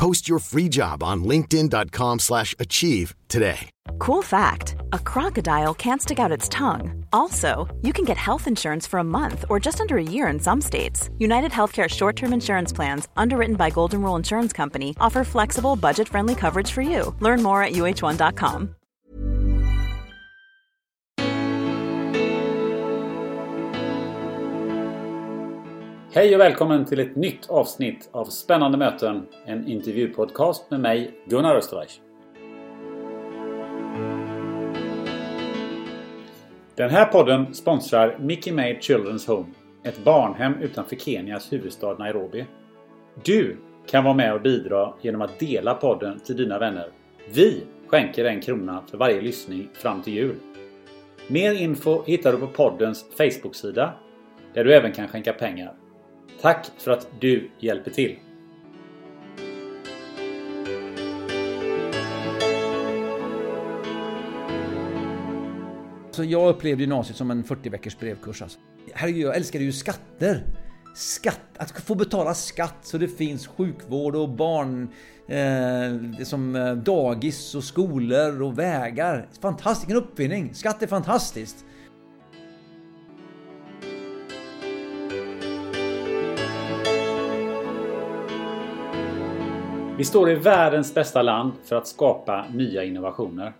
Post your free job on linkedin.com slash achieve today. Cool fact a crocodile can't stick out its tongue. Also, you can get health insurance for a month or just under a year in some states. United Healthcare short term insurance plans, underwritten by Golden Rule Insurance Company, offer flexible, budget friendly coverage for you. Learn more at uh1.com. Hej och välkommen till ett nytt avsnitt av Spännande möten, en intervjupodcast med mig, Gunnar Österreich. Den här podden sponsrar Mickey May Children's Home, ett barnhem utanför Kenias huvudstad Nairobi. Du kan vara med och bidra genom att dela podden till dina vänner. Vi skänker en krona för varje lyssning fram till jul. Mer info hittar du på poddens Facebook-sida där du även kan skänka pengar. Tack för att du hjälper till! Alltså jag upplevde gymnasiet som en 40 veckors brevkurs. Alltså. Herregud, jag älskade ju skatter. Skatt, att få betala skatt så det finns sjukvård och barn, eh, som eh, dagis och skolor och vägar. Fantastisk, en uppfinning. Skatt är fantastiskt. Vi står i världens bästa land för att skapa nya innovationer.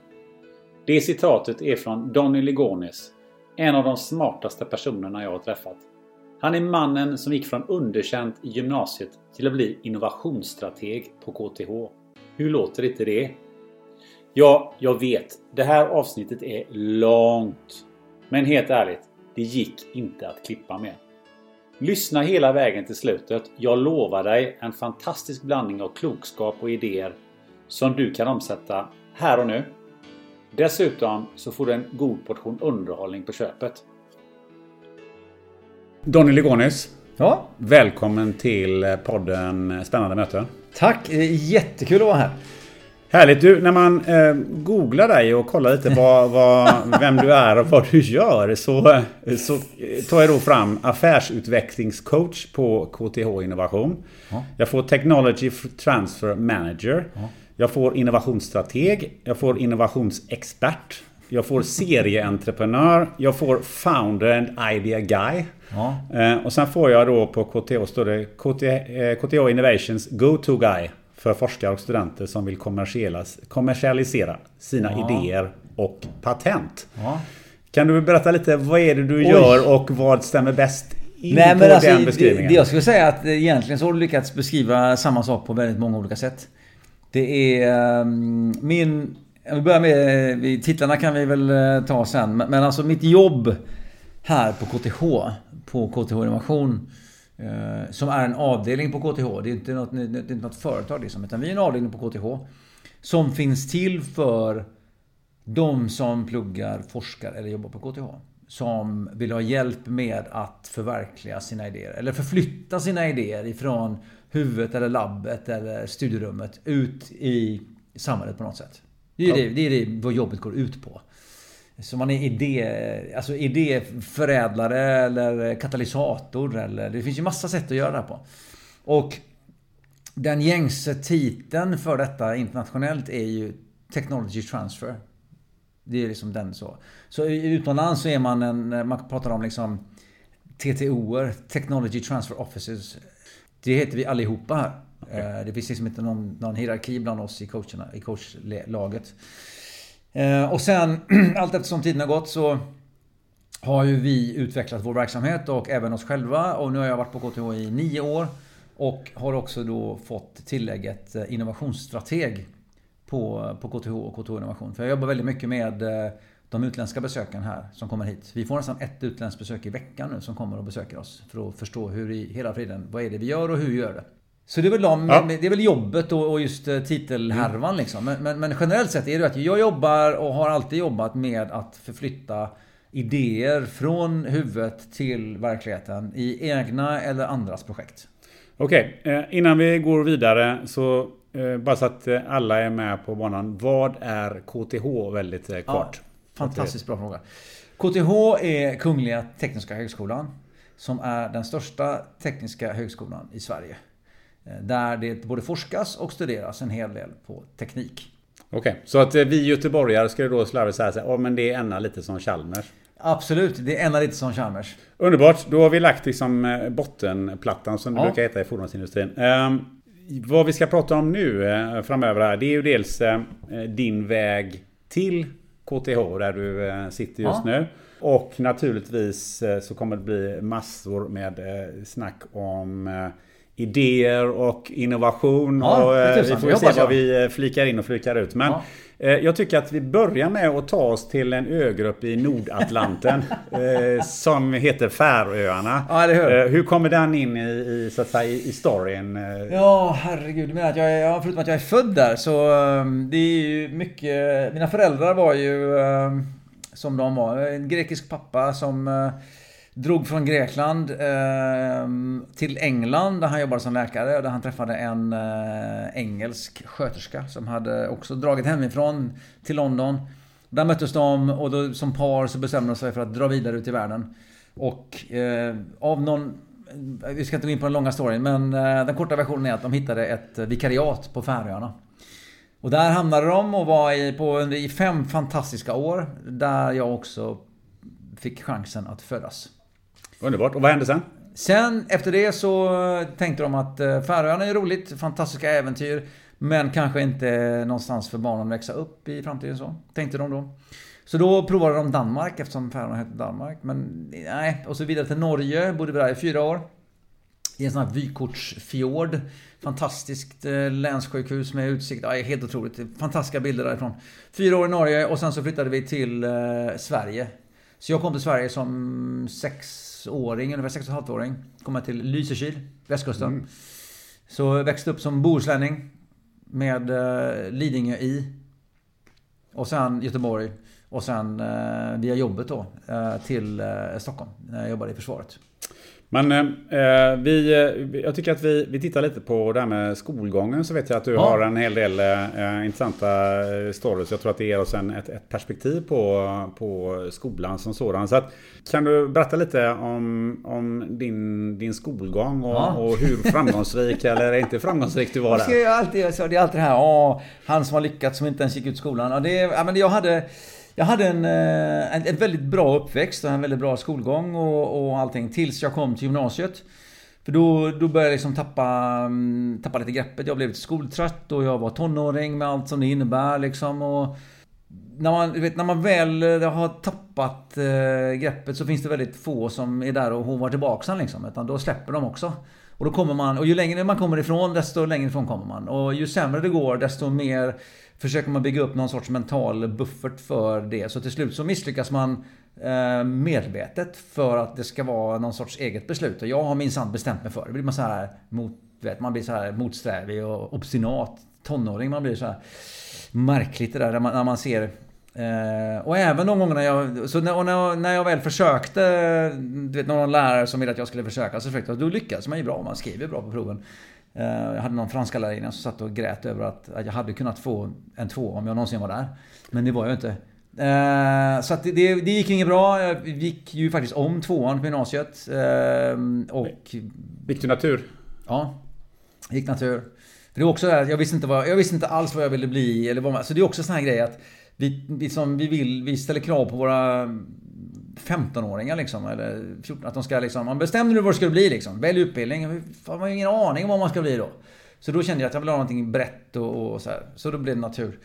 Det citatet är från Donny Ligonis, en av de smartaste personerna jag har träffat. Han är mannen som gick från underkänt i gymnasiet till att bli innovationsstrateg på KTH. Hur låter inte det? Ja, jag vet. Det här avsnittet är långt. Men helt ärligt, det gick inte att klippa med. Lyssna hela vägen till slutet. Jag lovar dig en fantastisk blandning av klokskap och idéer som du kan omsätta här och nu. Dessutom så får du en god portion underhållning på köpet. Donny Ligonis. Ja. Välkommen till podden Spännande möten. Tack, jättekul att vara här. Härligt! Du, när man eh, googlar dig och kollar lite vad, vad, vem du är och vad du gör så, så tar jag då fram affärsutvecklingscoach på KTH Innovation. Ja. Jag får Technology Transfer Manager. Ja. Jag får innovationsstrateg. Jag får innovationsexpert. Jag får serieentreprenör. Jag får founder and idea guy. Ja. Eh, och sen får jag då på KTH står det KTH, eh, KTH Innovations go-to guy för forskare och studenter som vill kommersialisera sina ja. idéer och patent. Ja. Kan du berätta lite, vad är det du Oj. gör och vad stämmer bäst in Nej, på alltså, den beskrivningen? Det, jag skulle säga att egentligen så har du lyckats beskriva samma sak på väldigt många olika sätt. Det är um, min... Jag vill börja med titlarna kan vi väl eh, ta sen. Men, alltså mitt jobb här på KTH, på KTH Innovation Eh, som är en avdelning på KTH. Det är inte något, det är inte något företag liksom, utan vi är en avdelning på KTH. Som finns till för de som pluggar, forskar eller jobbar på KTH. Som vill ha hjälp med att förverkliga sina idéer. Eller förflytta sina idéer ifrån huvudet eller labbet eller studierummet ut i samhället på något sätt. Det är det, det, är det vad jobbet går ut på. Så man är idé, alltså idéförädlare eller katalysator. Eller, det finns ju massa sätt att göra det här på. Och den gängse titeln för detta internationellt är ju Technology Transfer. Det är liksom den så. Så utomlands så är man en, man pratar om liksom TTOer, Technology Transfer Offices. Det heter vi allihopa här. Okay. Eh, det finns liksom inte någon, någon hierarki bland oss i, coacherna, i coachlaget. Eh, och sen allt eftersom tiden har gått så har ju vi utvecklat vår verksamhet och även oss själva. Och nu har jag varit på KTH i nio år. Och har också då fått tillägget eh, innovationsstrateg på, på KTH och KTH Innovation. För jag jobbar väldigt mycket med eh, de utländska besöken här som kommer hit. Vi får nästan ett utländskt besök i veckan nu som kommer och besöker oss. För att förstå hur i hela friden, vad är det vi gör och hur vi gör det. Så det är väl, de, Ja. det är väl jobbet och, och just eh, titelhärvan liksom. Men, men, men generellt sett är det att jag jobbar och har alltid jobbat med att förflytta idéer från huvudet till verkligheten i egna eller andras projekt. Okej, eh, innan vi går vidare så eh, bara så att alla är med på banan. Vad är KTH väldigt kort? Fantastiskt bra fråga. KTH är Kungliga Tekniska Högskolan. Som är den största tekniska högskolan i Sverige. Eh, Där det både forskas och studeras en hel del på teknik. Okej, så att eh, vi göteborgare ju då slarvigt säga så här, men det är ena lite som Chalmers. Absolut, det är ena lite som Chalmers. Underbart, då har vi lagt liksom eh, bottenplattan som det Ja. brukar heta i fordonsindustrin. Ehm, vad vi ska prata om nu eh, framöver här, det är ju dels eh, din väg till KTH där du eh, sitter just Ja. nu. Och naturligtvis så kommer det bli massor med snack om idéer och innovation. Ja, och, eh, vi får ju se hoppas vad jag. vi eh, flikar in och flikar ut. Men Ja. eh, jag tycker att vi börjar med att ta oss till en ögrupp i Nordatlanten eh, som heter Färöarna. Ja, hur? Eh, hur kommer den in i, i, så att säga, i storyn? eh? Ja, herregud. Du menar att jag är, förutom att jag är född där så um, det är ju mycket... Mina föräldrar var ju um, som de var. En grekisk pappa som drog från Grekland eh, till England där han jobbade som läkare. och Där han träffade en eh, engelsk sköterska som hade också dragit hemifrån till London. Där möttes de och då, som par så bestämde de sig för att dra vidare ut i världen. Och eh, av någon... Vi ska inte gå in på den långa storyn men eh, den korta versionen är att de hittade ett vikariat på Färöarna. Och där hamnade de och var i, på, i fem fantastiska år. Där jag också fick chansen att födas. Underbart. Och vad hände sen? Sen efter det så eh, tänkte de att eh, Färöarna är roligt, fantastiska äventyr. Men kanske inte någonstans för barnen att växa upp i framtiden så. Tänkte de då. Så då provade de Danmark eftersom Färöarna hette Danmark. Men nej, och så vidare till Norge. Bodde vi där i fyra år. I en sån här vykortsfjord. Fantastiskt eh, länssjukhus med utsikt. Ja, helt otroligt. Fantastiska bilder därifrån. Fyra år i Norge och sen så flyttade vi till eh, Sverige. Så jag kom till Sverige som sexåring, ungefär sex och halvt åring. Kom jag till Lysekil, västkusten. Så jag växte upp som bohuslänning. Med eh, Lidingö i. Och sen Göteborg. Och sen eh, via jobbet då eh, till Stockholm. När jag jobbade i försvaret. Men eh, vi, eh, jag tycker att vi, vi tittar lite på det här med skolgången. Så vet jag att du Ja. har en hel del eh, intressanta eh, stories. Jag tror att det ger oss en, ett, ett perspektiv på, på skolan som sådan. Så att, kan du berätta lite om, om din, din skolgång och, Ja. och hur framgångsrik eller inte framgångsrik du var Jag där? ju alltid, så det är alltid det här, åh, han som har lyckats som inte ens gick ut skolan. Ja, det, ja, men jag hade, jag hade en, eh, en, en väldigt bra uppväxt och en väldigt bra skolgång och, och allting tills jag kom till gymnasiet. För då, då började jag liksom tappa, mm, tappa lite greppet. Jag blev lite skoltrött och jag var tonåring med allt som det innebär liksom. Och när man, vet, när man väl eh, har tappat eh, greppet så finns det väldigt få som är där och hovar tillbaka sen liksom. Utan då släpper de också. Och då kommer man, och ju längre man kommer ifrån desto längre ifrån kommer man. Och ju sämre det går desto mer försöker man bygga upp någon sorts mental buffert för det. Så till slut så misslyckas man eh, medvetet för att det ska vara någon sorts eget beslut. Och jag har minsann bestämt mig för. Det blir man så här mot, vet, man blir så här motsträvig och obstinat tonåring. Man blir så här märkligt det där när man, när man ser Uh, och även de gångerna jag... Så när, och när, när jag väl försökte... Du vet någon lärare som ville att jag skulle försöka så försökte jag. Då lyckades man ju bra. Man skriver ju bra på proven. Eh, jag hade någon franska lärarinna som satt och grät över att, att jag hade kunnat få en två om jag någonsin var där. Men det var jag inte. Eh, så att det, det, gick inget bra. Jag gick ju faktiskt om tvåan på gymnasiet. Eh, och... Gick du natur? Ja. Gick natur. För det är också det här, jag visste inte, vad, jag visste inte alls vad jag ville bli. Eller vad så det är också en sån här grej att vi, vi, som, vi, vill, vi ställer krav på våra 15-åringar liksom. Eller 14, att de ska liksom... Man bestämmer nu vad det ska bli liksom. Välj utbildning. Fan, man har ju ingen aning om vad man ska bli då. Så då kände jag att jag ville ha någonting brett och, och så här. Så då blev det natur.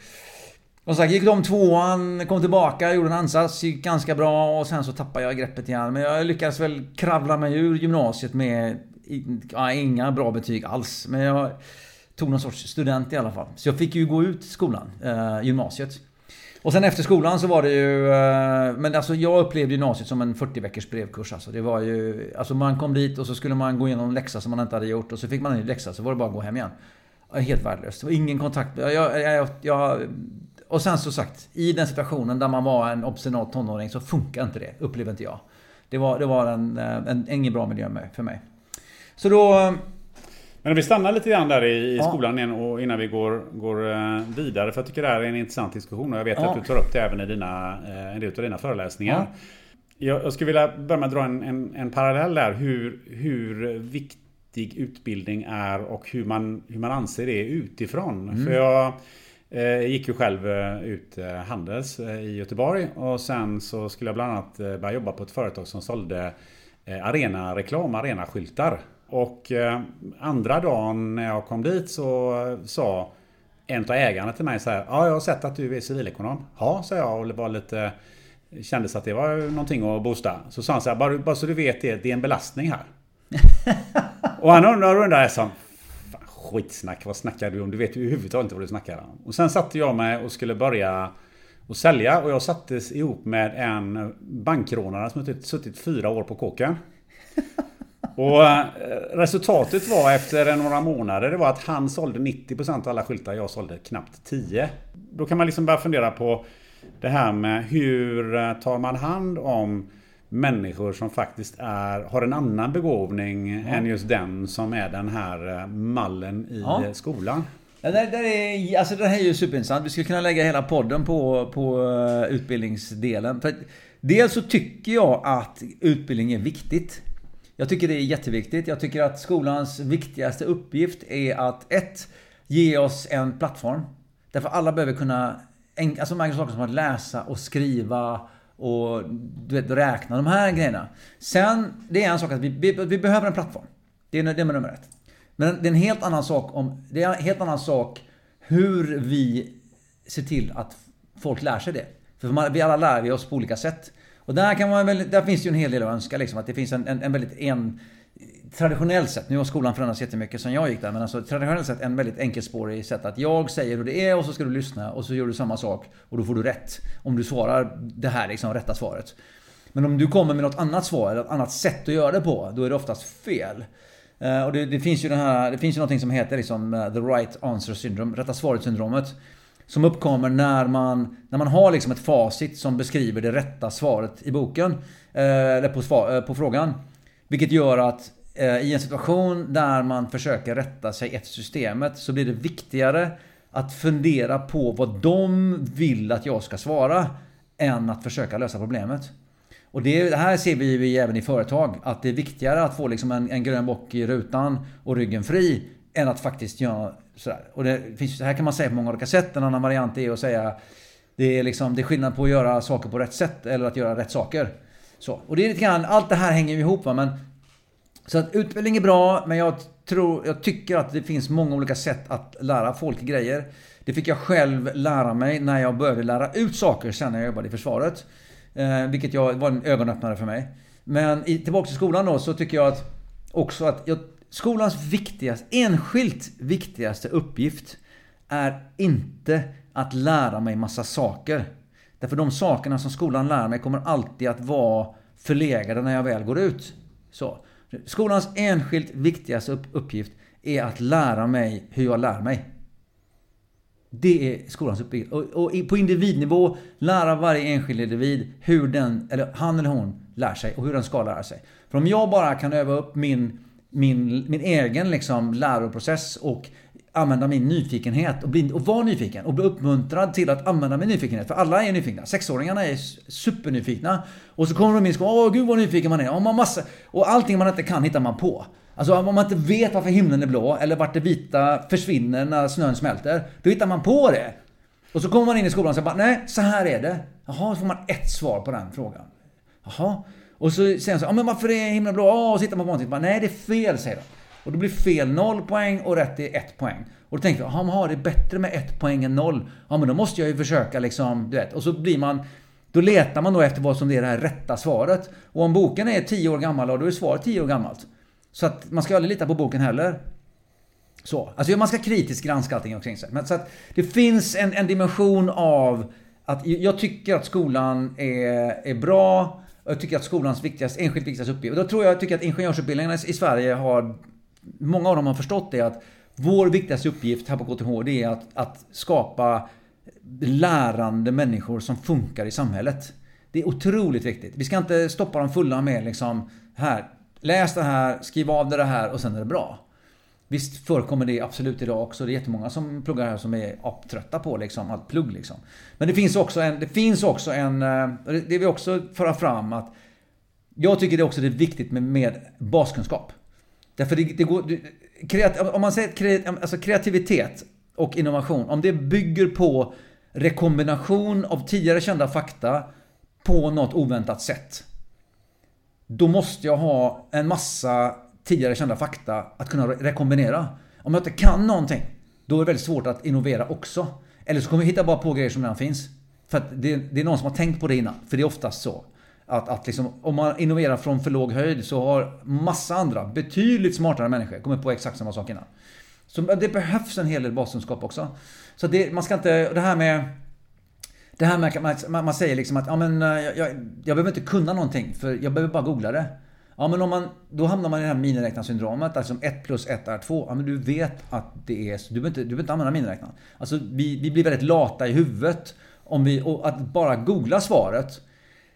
Och så gick de tvåan, kom tillbaka, gjorde en ansats, gick ganska bra och sen så tappade jag greppet igen. Men jag lyckades väl kravla mig ur gymnasiet med ja, inga bra betyg alls. Men jag tog någon sorts student i alla fall. Så jag fick ju gå ut skolan, eh, gymnasiet. Och sen efter skolan så var det ju... Eh, men alltså jag upplevde gymnasiet som en 40 veckors brevkurs. Alltså det var ju... Alltså man kom dit och så skulle man gå igenom en läxa som man inte hade gjort. Och så fick man en ny läxa så var det bara att gå hem igen. Helt värdelöst. Det var ingen kontakt. Jag, jag, jag, jag, och sen så sagt, i den situationen där man var en obstinat tonåring så funkar inte det. upplevde inte jag. Det var, det var en, en, en, ingen bra miljö för mig. Så då... Men om vi stannar lite grann där i, i skolan igen och innan vi går, går eh, vidare. För jag tycker det här är en intressant diskussion och jag vet att du tar upp det även i dina, eh, en del av dina föreläsningar. Ja. Jag, skulle vilja börja med att dra en, en, en parallell där. Hur, hur viktig utbildning är och hur man, hur man anser det utifrån. Mm. För jag eh, gick ju själv eh, ut Handels i Göteborg och sen så skulle jag bland annat börja jobba på ett företag som sålde eh, arenareklam, arenaskyltar. Och eh, andra dagen när jag kom dit så sa en av ägarna till mig så här. Ja, jag har sett att du är civilekonom. Ja, sa jag och var lite... Kändes att det var någonting att boosta. Så sa han så här, bara, bara så du vet det, det är en belastning här. och han undrar, undrar jag som... Skitsnack, vad snackar du om? Du vet ju överhuvudtaget inte vad du snackar om. Och sen satte jag mig och skulle börja och sälja och jag sattes ihop med en bankrånare som hade suttit fyra år på kåken. Och eh, resultatet var efter några månader det var att han sålde 90% av alla skyltar, jag sålde knappt 10. Då kan man liksom börja fundera på det här med hur eh, tar man hand om människor som faktiskt är, har en annan begåvning än just den som är den här eh, mallen i Ja. skolan. Ja, det, det, är, alltså det här är ju superintressant. Vi skulle kunna lägga hela podden på, på utbildningsdelen. För dels så tycker jag att utbildning är viktigt. Jag tycker det är jätteviktigt. Jag tycker att skolans viktigaste uppgift är att ett, Ge oss en plattform. Därför alla behöver kunna... Alltså enkla saker som att läsa och skriva och du vet, räkna. De här grejerna. Sen, det är en sak att vi, vi, vi behöver en plattform. Det är, det är nummer ett. Men det är en helt annan sak om... Det är en helt annan sak hur vi ser till att folk lär sig det. För man, vi alla lär vi oss på olika sätt. Och där, kan man väl, där finns det ju en hel del att önska. Liksom, att det finns en, en, en väldigt en... Traditionellt sett, nu har skolan förändrats jättemycket sen jag gick där, men alltså traditionellt sett en väldigt enkelspårig sätt att jag säger hur det är och så ska du lyssna och så gör du samma sak och då får du rätt. Om du svarar det här liksom rätta svaret. Men om du kommer med något annat svar eller ett annat sätt att göra det på, då är det oftast fel. Eh, och det, det finns ju den här, det finns ju någonting som heter liksom eh, the right answer syndrome, rätta svaret syndromet. Som uppkommer när man, när man har liksom ett facit som beskriver det rätta svaret i boken. eh, Eller på, svar, eh, på frågan. Vilket gör att eh, i en situation där man försöker rätta sig efter systemet så blir det viktigare att fundera på vad de vill att jag ska svara än att försöka lösa problemet. Och det, det här ser vi ju även i företag. Att det är viktigare att få liksom en, en grön bock i rutan och ryggen fri än att faktiskt göra sådär. Och det finns, det här kan man säga på många olika sätt. En annan variant är att säga det är, liksom, det är skillnad på att göra saker på rätt sätt eller att göra rätt saker. Så. Och det är lite grann, allt det här hänger ju ihop va. Men, så att utbildning är bra, men jag, tror, jag tycker att det finns många olika sätt att lära folk grejer. Det fick jag själv lära mig när jag började lära ut saker sen när jag jobbade i försvaret. Eh, vilket jag, var en ögonöppnare för mig. Men i, tillbaka till skolan då så tycker jag att också att jag, skolans viktigaste, enskilt viktigaste uppgift är inte att lära mig massa saker. Därför de sakerna som skolan lär mig kommer alltid att vara förlegade när jag väl går ut. Så. Skolans enskilt viktigaste uppgift är att lära mig hur jag lär mig. Det är skolans uppgift. Och, och på individnivå lära varje enskild individ hur den, eller han eller hon lär sig och hur den ska lära sig. För om jag bara kan öva upp min, min, min egen liksom läroprocess och använda min nyfikenhet och, bli, och vara nyfiken och bli uppmuntrad till att använda min nyfikenhet. För alla är nyfikna. Sexåringarna är supernyfikna. Och så kommer de in och. Åh gud vad nyfiken man är. Och, man massa, och allting man inte kan hittar man på. Alltså om man inte vet varför himlen är blå eller vart det vita försvinner när snön smälter. Då hittar man på det. Och så kommer man in i skolan och säger bara nej, så här är det. Jaha, så får man ett svar på den frågan. Jaha. Och så säger han så ja men varför är himlen blå? Åh, och så hittar man på någonting. Bara, nej, det är fel säger de. Och då blir fel 0 poäng och rätt är 1 poäng. Och då tänker jag, jaha, det är bättre med 1 poäng än 0. Ja men då måste jag ju försöka liksom, du vet. Och så blir man då letar man då efter vad som är det här rätta svaret. Och om boken är 10 år gammal, då är svaret 10 år gammalt. Så att man ska aldrig lita på boken heller. Så. Alltså man ska kritiskt granska allting omkring sig. Men så att det finns en, en dimension av att jag tycker att skolan är, är bra. Jag tycker att skolans viktigaste, enskilt viktigaste uppgift. Och då tror jag, jag tycker att ingenjörsutbildningarna i Sverige har... Många av dem har förstått det att vår viktigaste uppgift här på KTH det är att, att skapa lärande människor som funkar i samhället. Det är otroligt viktigt. Vi ska inte stoppa dem fulla med liksom här, läs det här, skriv av det här och sen är det bra. Visst förekommer det absolut idag också. Det är jättemånga som pluggar här som är trötta på liksom, allt plugg. Liksom. Men det finns också en... Det finns också en... Eh, det vill också föra fram att... Jag tycker det också är viktigt med, med baskunskap. Därför det, det går... Kreat, om man säger alltså kreativitet och innovation. Om det bygger på rekombination av tidigare kända fakta på något oväntat sätt. Då måste jag ha en massa tidigare kända fakta att kunna rekombinera. Om jag inte kan någonting, då är det väldigt svårt att innovera också. Eller så kommer vi hitta bara på grejer som redan finns. För att det, det, är någon som har tänkt på det innan. För det är oftast så. Att, att liksom, om man innoverar från för låg höjd så har massa andra, betydligt smartare människor kommit på exakt samma sak innan. Så det behövs en hel del baskunskap också. Så det, man ska inte, det här med det här med att man, man säger liksom att ja, men, eh, jag, jag, jag behöver inte kunna någonting för jag behöver bara googla det. Ja men om man, då hamnar man i det här miniräknarsyndromet. Alltså 1 plus 1 är 2. Ja men du vet att det är så. Du behöver inte, du behöver inte använda miniräknaren. Alltså vi, vi blir väldigt lata i huvudet. Om vi, och att bara googla svaret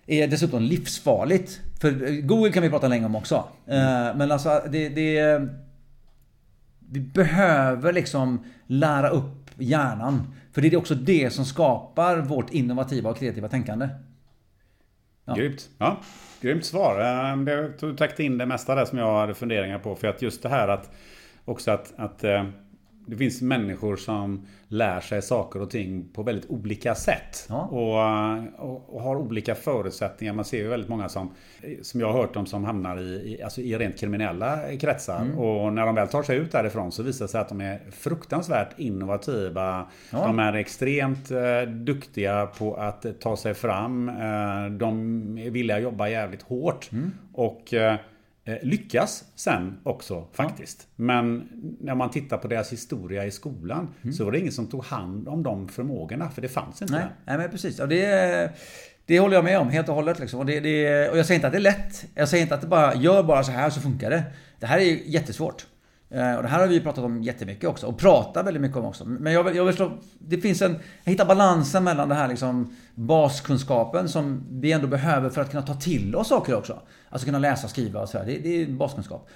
är dessutom livsfarligt. För Google kan vi prata länge om också. Mm. Men alltså det, det... Vi behöver liksom lära upp hjärnan. För det är också det som skapar vårt innovativa och kreativa tänkande. Ja. Grymt. Ja. Grymt svar. Eh, du täckte in det mesta där som jag hade funderingar på. För att just det här att också att, att eh, det finns människor som lär sig saker och ting på väldigt olika sätt. Ja. Och, och, och, har olika förutsättningar. Man ser ju väldigt många som, som jag har hört om, som hamnar i, alltså i rent kriminella kretsar. Mm. Och när de väl tar sig ut därifrån så visar det sig att de är fruktansvärt innovativa. Ja. De är extremt eh, duktiga på att ta sig fram. Eh, de är villiga att jobba jävligt hårt. Mm. Och Eh, lyckas sen också faktiskt. Ja. Men när man tittar på deras historia i skolan mm. så var det ingen som tog hand om de förmågorna. För det fanns inte. Nej, Nej men precis. Och det, det håller jag med om helt och hållet. Liksom. Och, det, det, och jag säger inte att det är lätt. Jag säger inte att det bara gör bara så här så funkar det. Det här är jättesvårt. Eh, och det här har vi pratat om jättemycket också. Och pratar väldigt mycket om också. Men jag, jag slå... det finns en... Jag hittar balansen mellan det här liksom baskunskapen som vi ändå behöver för att kunna ta till oss saker också. Alltså kunna läsa, skriva och sådär. Det, det är baskunskap.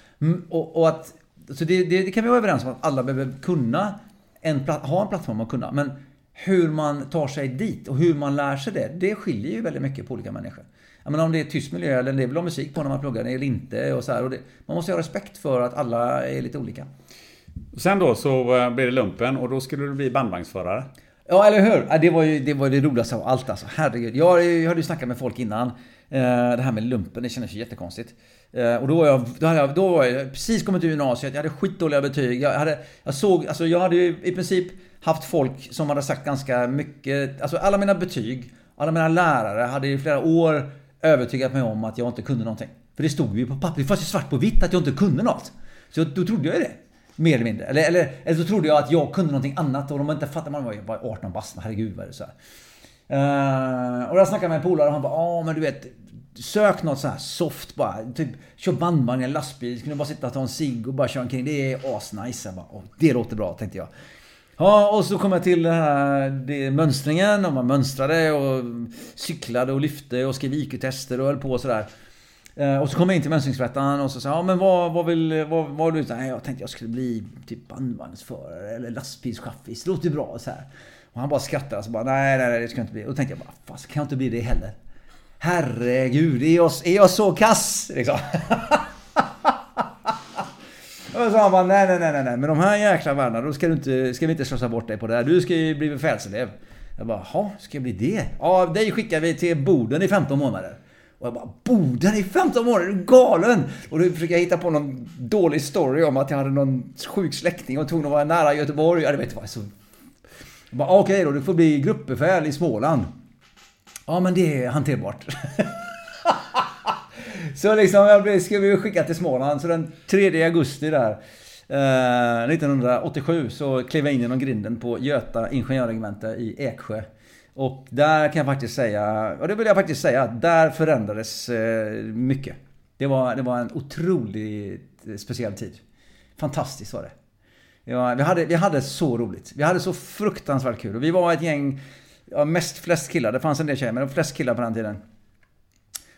Och, och, att... Så det, det, det, kan vi vara överens om att alla behöver kunna en, ha en plattform att kunna. Men hur man tar sig dit och hur man lär sig det, det skiljer ju väldigt mycket på olika människor. Jag menar om det är tyst miljö eller det vill ha musik på när man pluggar eller inte och så här, och det, Man måste ha respekt för att alla är lite olika. Sen då så eh, blev det lumpen och då skulle du bli bandvagnsförare. Ja, eller hur? Det var ju det, var det roligaste av allt alltså. Herregud. Jag, jag hade ju snackat med folk innan. Eh, det här med lumpen, det kändes ju jättekonstigt. Eh, och då var jag, då hade jag, då var jag precis kommit ur gymnasiet, jag hade skitdåliga betyg. Jag hade, jag såg, alltså jag hade ju i princip haft folk som hade sagt ganska mycket, alltså alla mina betyg, alla mina lärare hade i flera år övertygat mig om att jag inte kunde någonting. För det stod ju på papper, det fanns ju svart på vitt att jag inte kunde något. Så då trodde jag ju det. Mer eller mindre. Eller, eller, eller så trodde jag att jag kunde någonting annat och de inte fattade. Man var ju 18 bast, herregud vad är det så här. Uh, och jag snackade med en polare och han bara ja men du vet Sök något så här soft bara. Typ kör bandvagn i en lastbil. Kunde bara sitta och ta en cigg och bara köra omkring. Det är asnice. Jag bara, det låter bra tänkte jag. Ja, och så kom jag till den här det, mönstringen och man mönstrade och cyklade och lyfte och skrev IQ-tester och höll på och sådär. Eh, och så kom jag in till mönstringsrättaren och så sa ja men vad, vad vill, vad, vad du? Nej, jag tänkte jag skulle bli typ bandvagnsförare eller lastbilschaffis. Det låter ju bra så här. Och han bara skrattade och så bara nej, nej, nej det ska jag inte bli. Och då tänkte jag bara, fast kan jag inte bli det heller? Herregud, är jag, är jag så kass? Liksom. Och så han bara, nej, nej, nej, nej, men de här jäkla världarna, då ska, du inte, ska vi inte slösa bort dig på det där. Du ska ju bli befälselev. Jag bara, jaha, ska jag bli det? Ja, dig skickar vi till Boden i 15 månader. Och jag bara, Boden i 15 månader? Är du galen? Och då försöker jag hitta på någon dålig story om att jag hade någon sjuk släkting och tog att vara nära Göteborg. Ja, det vet vad, så... Jag bara, okej okay då, du får bli gruppbefäl i Småland. Ja, men det är hanterbart. Så liksom, jag ska vi skicka till Småland. Så den 3 augusti där, eh, 1987, så klev jag in genom grinden på Göta ingenjörregemente i Eksjö. Och där kan jag faktiskt säga, och det vill jag faktiskt säga, att där förändrades eh, mycket. Det var, det var en otroligt speciell tid. Fantastiskt var det. Ja, vi, hade, vi hade så roligt. Vi hade så fruktansvärt kul. Och vi var ett gäng, ja, mest flest killar. Det fanns en del tjejer, men de flest killar på den tiden.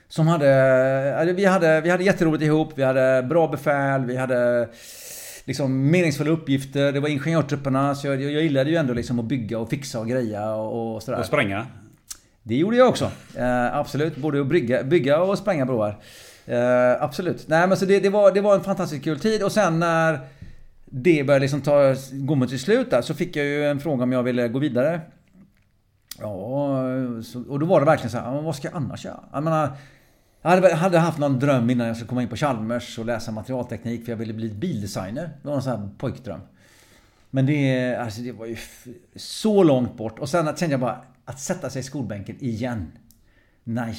Som hade, vi hade, vi hade jätteroligt ihop, vi hade bra befäl, vi hade liksom meningsfulla uppgifter. Det var ingenjörstrupperna, så jag, jag gillade ju ändå liksom att bygga och fixa och greja och, och sådär. Och spränga? Det gjorde jag också. Eh, absolut. Både att bygga, bygga och spränga broar. Eh, absolut. Nej men så det, det, var, det var en fantastiskt kul tid och sen när det började liksom ta, gå mot sitt slut där så fick jag ju en fråga om jag ville gå vidare. Ja, så, och då var det verkligen så här, vad ska jag annars göra? Jag menar, jag hade, hade, haft någon dröm innan jag skulle komma in på Chalmers och läsa materialteknik för jag ville bli bildesigner. Det var en sån här pojkdröm. Men det, alltså det var ju så långt bort. Och sen kände jag bara, att sätta sig i skolbänken igen. Nej,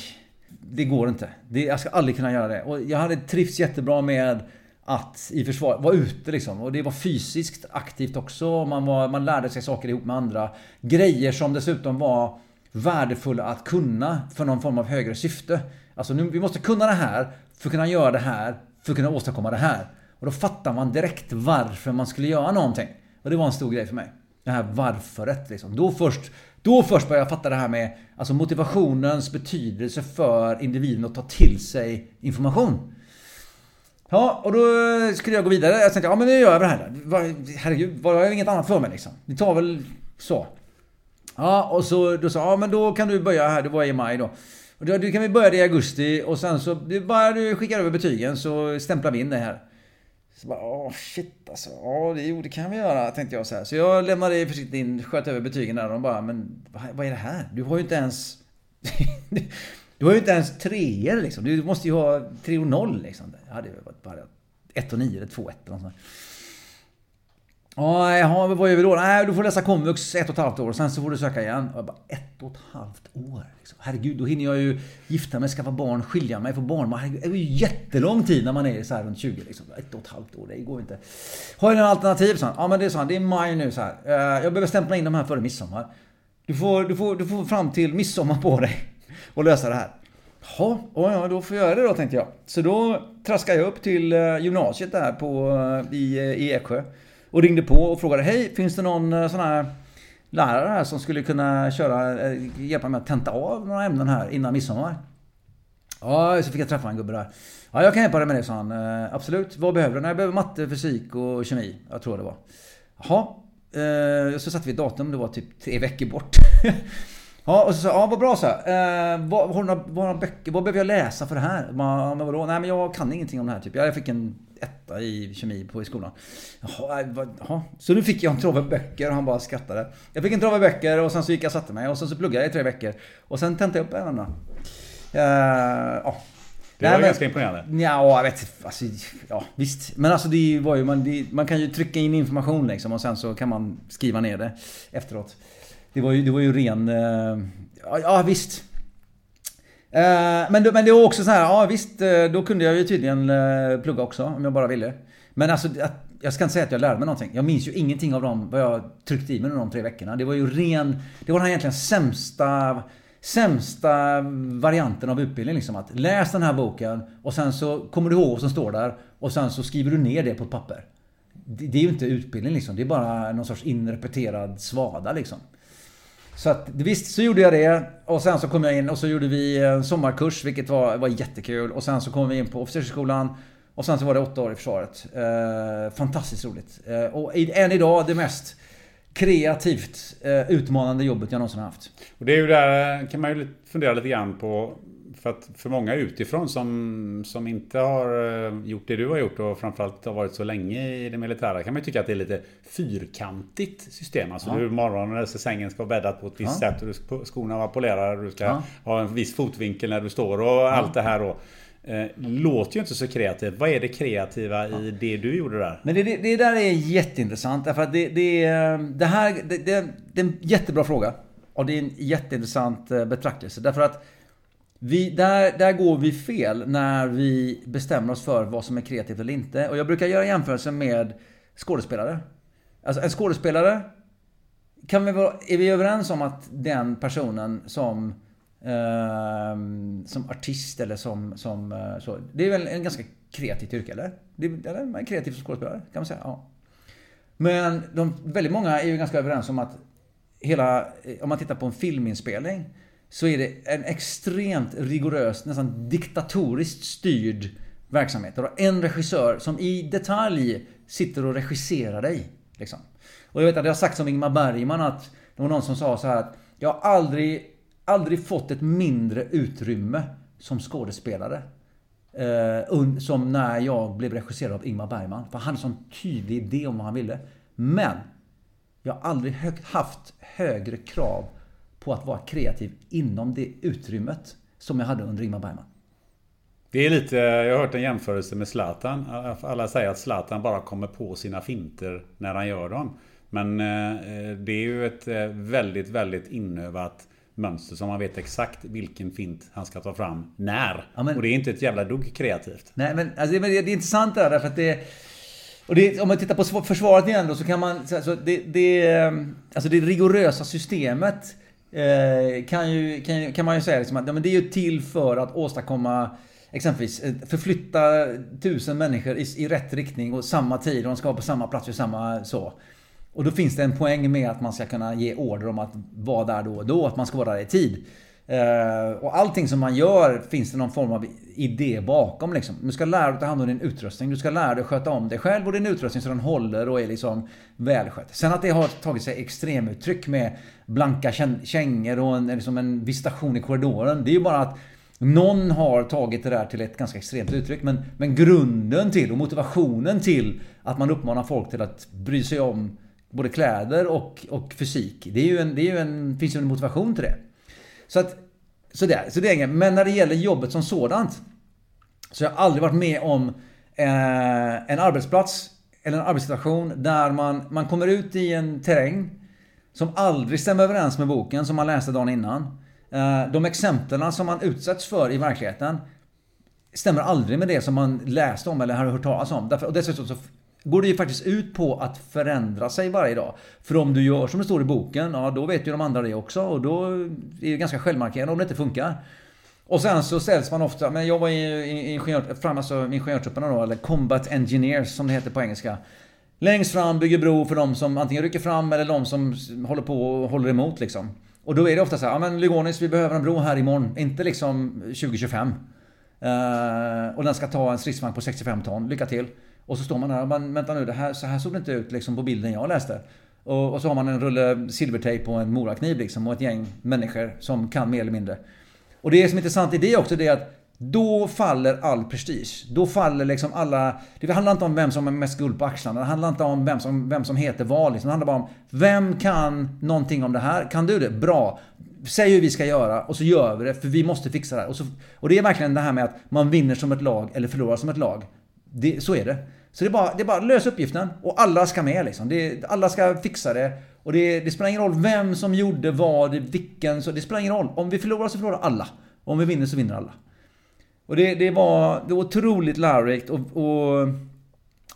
det går inte. Det, jag ska aldrig kunna göra det. Och jag hade trivts jättebra med att i försvar, vara ute liksom. Och det var fysiskt aktivt också. Man, var, man lärde sig saker ihop med andra. Grejer som dessutom var värdefulla att kunna för någon form av högre syfte. Alltså nu, vi måste kunna det här för att kunna göra det här för att kunna åstadkomma det här. Och då fattar man direkt varför man skulle göra någonting. Och det var en stor grej för mig. Det här varföret liksom. Då först, då först började jag fatta det här med alltså motivationens betydelse för individen att ta till sig information. Ja, och då skulle jag gå vidare. Jag tänkte, ja men nu gör jag det här. Herregud, var jag inget annat för mig liksom? Vi tar väl så. Ja, och så då sa ja men då kan du börja här. Det var i maj då. Och då, du kan vi börja det i augusti och sen så, bara du skickar över betygen så stämplar vi in det här. Så bara, åh shit alltså. Ja, det, jo, det kan vi göra, tänkte jag så här. Så jag lämnade försiktigt in, sköt över betygen där och de bara, men vad, vad är det här? Du har ju inte ens... du har ju inte ens treor liksom. Du måste ju ha 3 och 0 liksom. Jag hade ju bara 1 och 9 eller 2 och 1 eller något sånt. Ja, jaha, vad gör vi då? Nej, du får läsa komvux ett och ett halvt år. Sen så får du söka igen. Och jag bara, ett och ett halvt år? Liksom. Herregud, då hinner jag ju gifta mig, skaffa barn, skilja mig, få barn. Herregud, det är ju jättelång tid när man är så här runt 20. Liksom. Ett och ett halvt år, det går inte. Har du några alternativ? Så han. Ja, men det är så. Det är maj nu så här. Eh, jag behöver stämpla in de här före midsommar. Du får, du får, du får fram till midsommar på dig och lösa det här. Ja, ja, då får jag göra det då tänkte jag. Så då traskade jag upp till eh, gymnasiet där på, eh, i, i Eksjö. Och ringde på och frågade Hej, finns det någon eh, sån här lärare här som skulle kunna köra, eh, hjälpa mig att tenta av några ämnen här innan midsommar? Ja, så fick jag träffa en gubbe där. Ja, jag kan hjälpa dig med det, sa han. Eh, absolut. Vad behöver du? Nej, jag behöver matte, fysik och kemi. Jag tror det var. Jaha. Så satte vi ett datum. Det var typ tre veckor bort. Ja, och så sa ja vad bra så. Eh, vad, har, du några, vad, några böcker, vad behöver jag läsa för det här? Men, vadå? Nej men jag kan ingenting om det här typ. Jag fick en etta i kemi på i skolan. Jaha, vad, jaha. Så nu fick jag en trave böcker och han bara skrattade. Jag fick en trave böcker och sen så gick jag och satte mig och sen så pluggade jag i tre veckor. Och sen tentade jag upp ärendena. Uh, ja. Det var Nej, ganska imponerande. Ja, jag vet alltså, Ja, visst. Men alltså det var ju... Man, det, man kan ju trycka in information liksom och sen så kan man skriva ner det efteråt. Det var ju, det var ju ren... Uh, ja, visst. Uh, men, men det var också så här, ja visst, eh, då kunde jag ju tydligen uh, plugga också om jag bara ville. Men alltså, jag ska inte säga att jag lärde mig någonting. Jag minns ju ingenting av dem, vad jag tryckte i mig under de tre veckorna. Det var ju ren... Det var den här egentligen sämsta... Sämsta varianten av utbildning liksom. Att läs den här boken och sen så kommer du ihåg vad som står där och sen så skriver du ner det på ett papper. Det, det är ju inte utbildning liksom. Det är bara någon sorts inrepeterad svada liksom. Så att visst så gjorde jag det. Och sen så kom jag in och så gjorde vi en sommarkurs vilket var, var jättekul. Och sen så kom vi in på officersskolan. Och sen så var det åtta år i försvaret. Eh, fantastiskt roligt. Eh, och än idag det mest kreativt eh, utmanande jobbet jag någonsin haft. Och det är ju där kan man ju fundera lite grann på för att för många utifrån som, som inte har eh, gjort det du har gjort och framförallt har varit så länge i det militära kan man ju tycka att det är lite fyrkantigt system. Alltså ja. du morgonen när sängen ska vara bäddat på ett visst ja. sätt och du, skorna vara polerade du ska ja. ha en viss fotvinkel när du står och ja. allt det här då. Eh, låter ju inte så kreativt. Vad är det kreativa i det du gjorde där? Men det, det, det där är jätteintressant. Därför att det, det, det här det, det, det är en jättebra fråga. Och det är en jätteintressant eh, betraktelse. Därför att vi, där, där går vi fel när vi bestämmer oss för vad som är kreativt eller inte. Och jag brukar göra jämförelsen med skådespelare. Alltså en skådespelare kan vi vara, är vi överens om att den personen som eh, som artist eller som, som eh, så. Det är väl en ganska kreativt yrke eller? Det, eller man är kreativ som skådespelare kan man säga. Ja. Men de, väldigt många är ju ganska överens om att hela, om man tittar på en filminspelning så är det en extremt rigorös, nästan diktatoriskt styrd verksamhet. Du har en regissör som i detalj sitter och regisserar dig. Liksom. Och jag vet att det har sagts om Ingmar Bergman att det var någon som sa så här att jag har aldrig, aldrig fått ett mindre utrymme som skådespelare. Eh, som när jag blev regisserad av Ingmar Bergman. För han hade en sån tydlig idé om vad han ville. Men jag har aldrig haft högre krav på att vara kreativ inom det utrymmet som jag hade under Ingmar Bergman. Det är lite, jag har hört en jämförelse med Zlatan. Alla säger att Zlatan bara kommer på sina finter när han gör dem. Men eh, det är ju ett eh, väldigt, väldigt inövat mönster som man vet exakt vilken fint han ska ta fram när. Ja, men, och det är inte ett jävla dugg kreativt. Nej men alltså, det, är intressant det där därför att det och det, om man tittar på försvaret igen då så kan man... Alltså det, det, alltså det rigorösa systemet eh, Eh, kan, ju, kan, kan man ju säga liksom att ja, men det är ju till för att åstadkomma exempelvis eh, förflytta tusen människor i, i rätt riktning och samma tid och de ska vara på samma plats vid samma så. Och då finns det en poäng med att man ska kunna ge order om att vara där då och då, att man ska vara där i tid. Eh, och allting som man gör finns det någon form av idé bakom liksom. Du ska lära dig att ta hand om din utrustning. Du ska lära dig att sköta om dig själv och din utrustning så den håller och är liksom välskött. Sen att det har tagit sig extremuttryck med blanka kängor och en, liksom en visitation i korridoren. Det är ju bara att någon har tagit det där till ett ganska extremt uttryck. Men, men grunden till och motivationen till att man uppmanar folk till att bry sig om både kläder och, och fysik. Det, är ju en, det är ju en, finns ju en motivation till det. Så att, så det, så det är inget. Men när det gäller jobbet som sådant. Så jag har aldrig varit med om eh, en arbetsplats eller en arbetssituation där man, man kommer ut i en terräng som aldrig stämmer överens med boken som man läste dagen innan. Eh, de exemplen som man utsätts för i verkligheten stämmer aldrig med det som man läste om eller har hört talas om. Därför, och dessutom så går det ju faktiskt ut på att förändra sig varje dag. För om du gör som det står i boken, ja då vet ju de andra det också och då är det ganska självmarkerande om det inte funkar. Och sen så ställs man ofta, men jag var i ingenjör, fram, alltså ingenjörstrupperna då, eller Combat Engineers som det heter på engelska. Längst fram, bygger bro för de som antingen rycker fram eller de som håller på och håller emot liksom. Och då är det ofta så här, ja men Lygonis vi behöver en bro här imorgon, inte liksom 2025. Uh, eh, och den ska ta en stridsvagn på 65 ton, lycka till. Och så står man där och man, vänta nu, det här, så här såg det inte ut liksom på bilden jag läste. Och, och så har man en rulle silvertejp på en morakniv liksom och ett gäng människor som kan mer eller mindre. Och det som är intressant i det också det är att då faller all prestige. Då faller liksom alla... Det handlar inte om vem som har mest guld på axlarna. Det handlar inte om vem som, vem som heter vad. Liksom. Det handlar bara om vem kan någonting om det här? Kan du det? Bra. Säg hur vi ska göra och så gör vi det för vi måste fixa det här. Och, så, och det är verkligen det här med att man vinner som ett lag eller förlorar som ett lag. Det, så är det. Så det är bara, det är bara lös uppgiften och alla ska med liksom. Det, alla ska fixa det. Och det, det, spelar ingen roll vem som gjorde vad, vilken, så det spelar ingen roll. Om vi förlorar så förlorar alla. Om vi vinner så vinner alla. Och det, det var, det var otroligt lärorikt och, och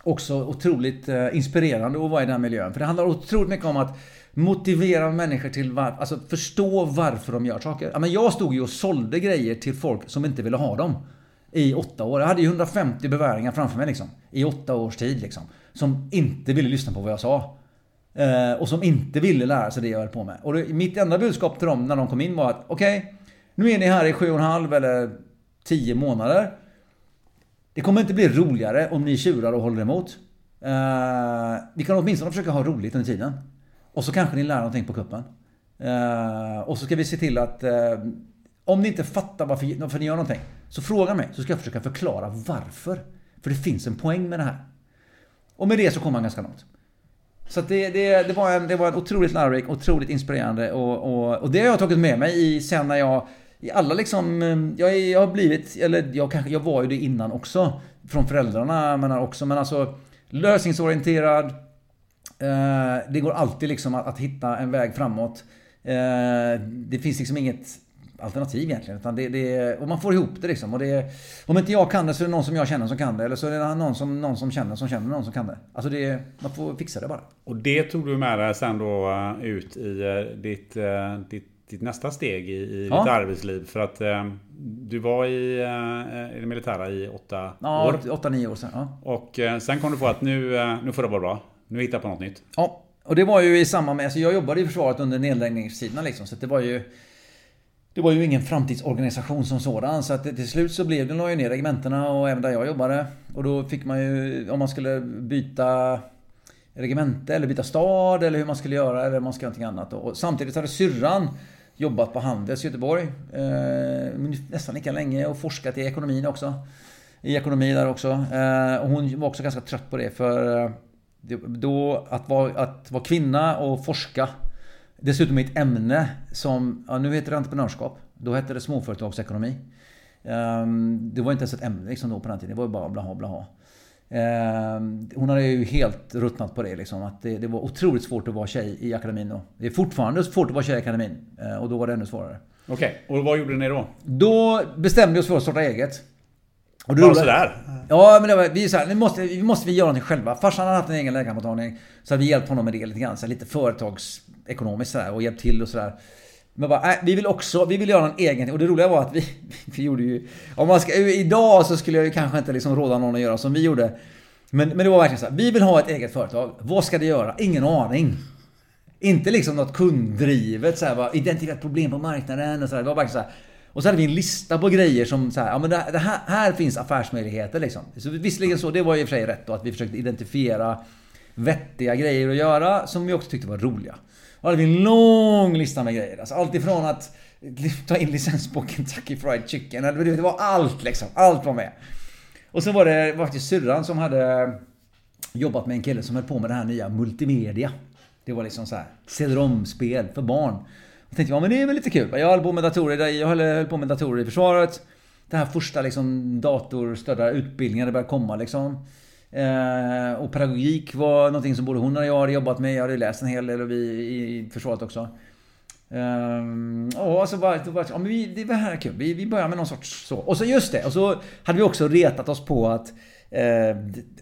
också otroligt eh, inspirerande att vara i den miljön. För det handlar otroligt mycket om att motivera människor till varför. alltså förstå varför de gör saker. jag stod ju och sålde grejer till folk som inte ville ha dem i åtta år. Jag hade ju 150 beväringar framför mig liksom. I åtta års tid liksom. Som inte ville lyssna på vad jag sa. Eh, och som inte ville lära sig det jag höll på med. Och det, mitt enda budskap till dem när de kom in var att okej, okay, nu är ni här i sju och en halv eller tio månader. Det kommer inte bli roligare om ni tjurar och håller emot. Eh, vi kan åtminstone försöka ha roligt under tiden. Och så kanske ni lär någonting på kuppen. Eh, och så ska vi se till att eh, om ni inte fattar varför, varför ni gör någonting, så fråga mig så ska jag försöka förklara varför. För det finns en poäng med det här. Och med det så kom han ganska långt. Så det, det, det, var en, det var en otroligt lärorik, otroligt inspirerande och, och, och det har jag tagit med mig i sen när jag i alla liksom, jag, jag har blivit, eller jag kanske, jag var ju det innan också. Från föräldrarna menar också, men alltså lösningsorienterad. Eh, det går alltid liksom att, att hitta en väg framåt. Eh, det finns liksom inget alternativ egentligen. Utan det, det, och man får ihop det liksom. Och det, om inte jag kan det så är det någon som jag känner som kan det. Eller så är det någon som, någon som känner som känner någon som kan det. Alltså det, man får fixa det bara. Och det tog du med dig sen då eh, ut i eh, ditt, eh, ditt, ditt nästa steg i, i Ja. ditt arbetsliv. För att eh, du var i, eh, i det militära i åtta Ja, år. 8-9 år sedan. Ja. Och eh, sen kom du på att nu, nu får det vara bra. Nu hittar jag på något nytt. Ja, och det var ju i samband med... Alltså jag jobbade i försvaret under nedläggningstiderna liksom. Så det var ju... Det var ju ingen framtidsorganisation som sådan. Så att till slut så blev det, la ju ner regementena och även där jag jobbade. Och då fick man ju, om man skulle byta regemente eller byta stad eller hur man skulle göra eller om man skulle göra någonting annat. Och samtidigt hade syrran jobbat på Handels i Göteborg. Eh, nästan lika länge och forskat i ekonomin också. I ekonomi där också. Eh, och hon var också ganska trött på det för eh, då att vara, att vara kvinna och forska Dessutom i ett ämne som, ja, nu heter det entreprenörskap. Då hette det småföretagsekonomi. Ehm, det var inte ens ett ämne liksom då på den tiden. Det var ju bara blaha blaha. Ehm, hon hade ju helt ruttnat på det liksom. Att det, det var otroligt svårt att vara tjej i akademin då. Det är fortfarande svårt att vara tjej i akademin. Eh, Och då var det ännu svårare. Okej, och vad gjorde ni då? Då bestämde vi oss för att starta eget. Och det Bara sådär? Ja, men det var, vi är så här, nu måste, vi måste vi göra någonting själva. Farsan hade haft en egen läkarmottagning. Så hade vi hjälpt honom med det lite grann. Så lite ekonomiskt sådär och hjälpt till och sådär. Men bara, äh, vi vill också, vi vill göra en egen. Och det roliga var att vi, vi gjorde ju... Om man ska, idag så skulle jag ju kanske inte liksom råda någon att göra som vi gjorde. Men, men det var verkligen så här, vi vill ha ett eget företag. Vad ska det göra? Ingen aning. Inte liksom något kunddrivet så här, bara, identifiera ett problem på marknaden och så här. Det var verkligen så här. Och så hade vi en lista på grejer som så här, ja men det, det här, här finns affärsmöjligheter liksom. Så visserligen så, det var ju i och för sig rätt då att vi försökte identifiera vettiga grejer att göra som vi också tyckte var roliga. Då hade vi en lång lista med grejer. Alltså allt ifrån att ta in licens på Kentucky Fried Chicken. Det var allt liksom. Allt var med. Och så var det faktiskt syrran som hade jobbat med en kille som höll på med det här nya multimedia. Det var liksom så här CD-ROM-spel för barn. Jag tänkte jag, ja men det är väl lite kul. Jag höll på med datorer, jag höll, höll på med datorer i försvaret. Det här första liksom datorstödda utbildningen det började komma liksom. Eh, och pedagogik var någonting som både hon och jag hade jobbat med. Jag hade läst en hel del och vi i försvaret också. Um, och så bara, då bara ja, men vi, det var här kul. Vi, vi börjar med någon sorts så. Och så just det. Och så hade vi också retat oss på att eh,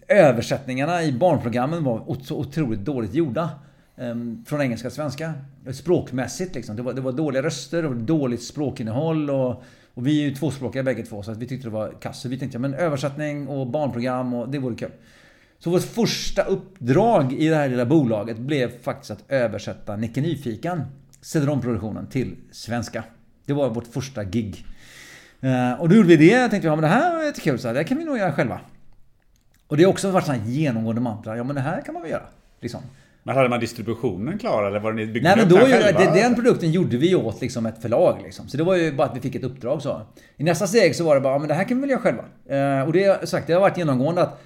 översättningarna i barnprogrammen var så otroligt dåligt gjorda. Eh, från engelska till svenska. Språkmässigt liksom. Det var, det var dåliga röster och dåligt språkinnehåll. Och, och vi är ju tvåspråkiga bägge två så att vi tyckte det var kass. Så vi tänkte ja, men översättning och barnprogram och det vore kul. Så vårt första uppdrag i det här lilla bolaget blev faktiskt att översätta Nicke Nyfiken, CD-ROM-produktionen, till svenska. Det var vårt första gig. Eh, och då gjorde vi det. Jag tänkte ja, men det här var jättekul. Så här, det kan vi nog göra själva. Och det har också varit sån här genomgående mantra. Ja men det här kan man väl göra. Liksom. Men hade man distributionen klar eller var det ni byggde Nej men då, ju- det, den produkten gjorde vi åt liksom ett förlag liksom. Så det var ju bara att vi fick ett uppdrag så. I nästa steg så var det bara, ja, men det här kan vi väl göra själva. Eh, och det sagt, det har varit genomgående att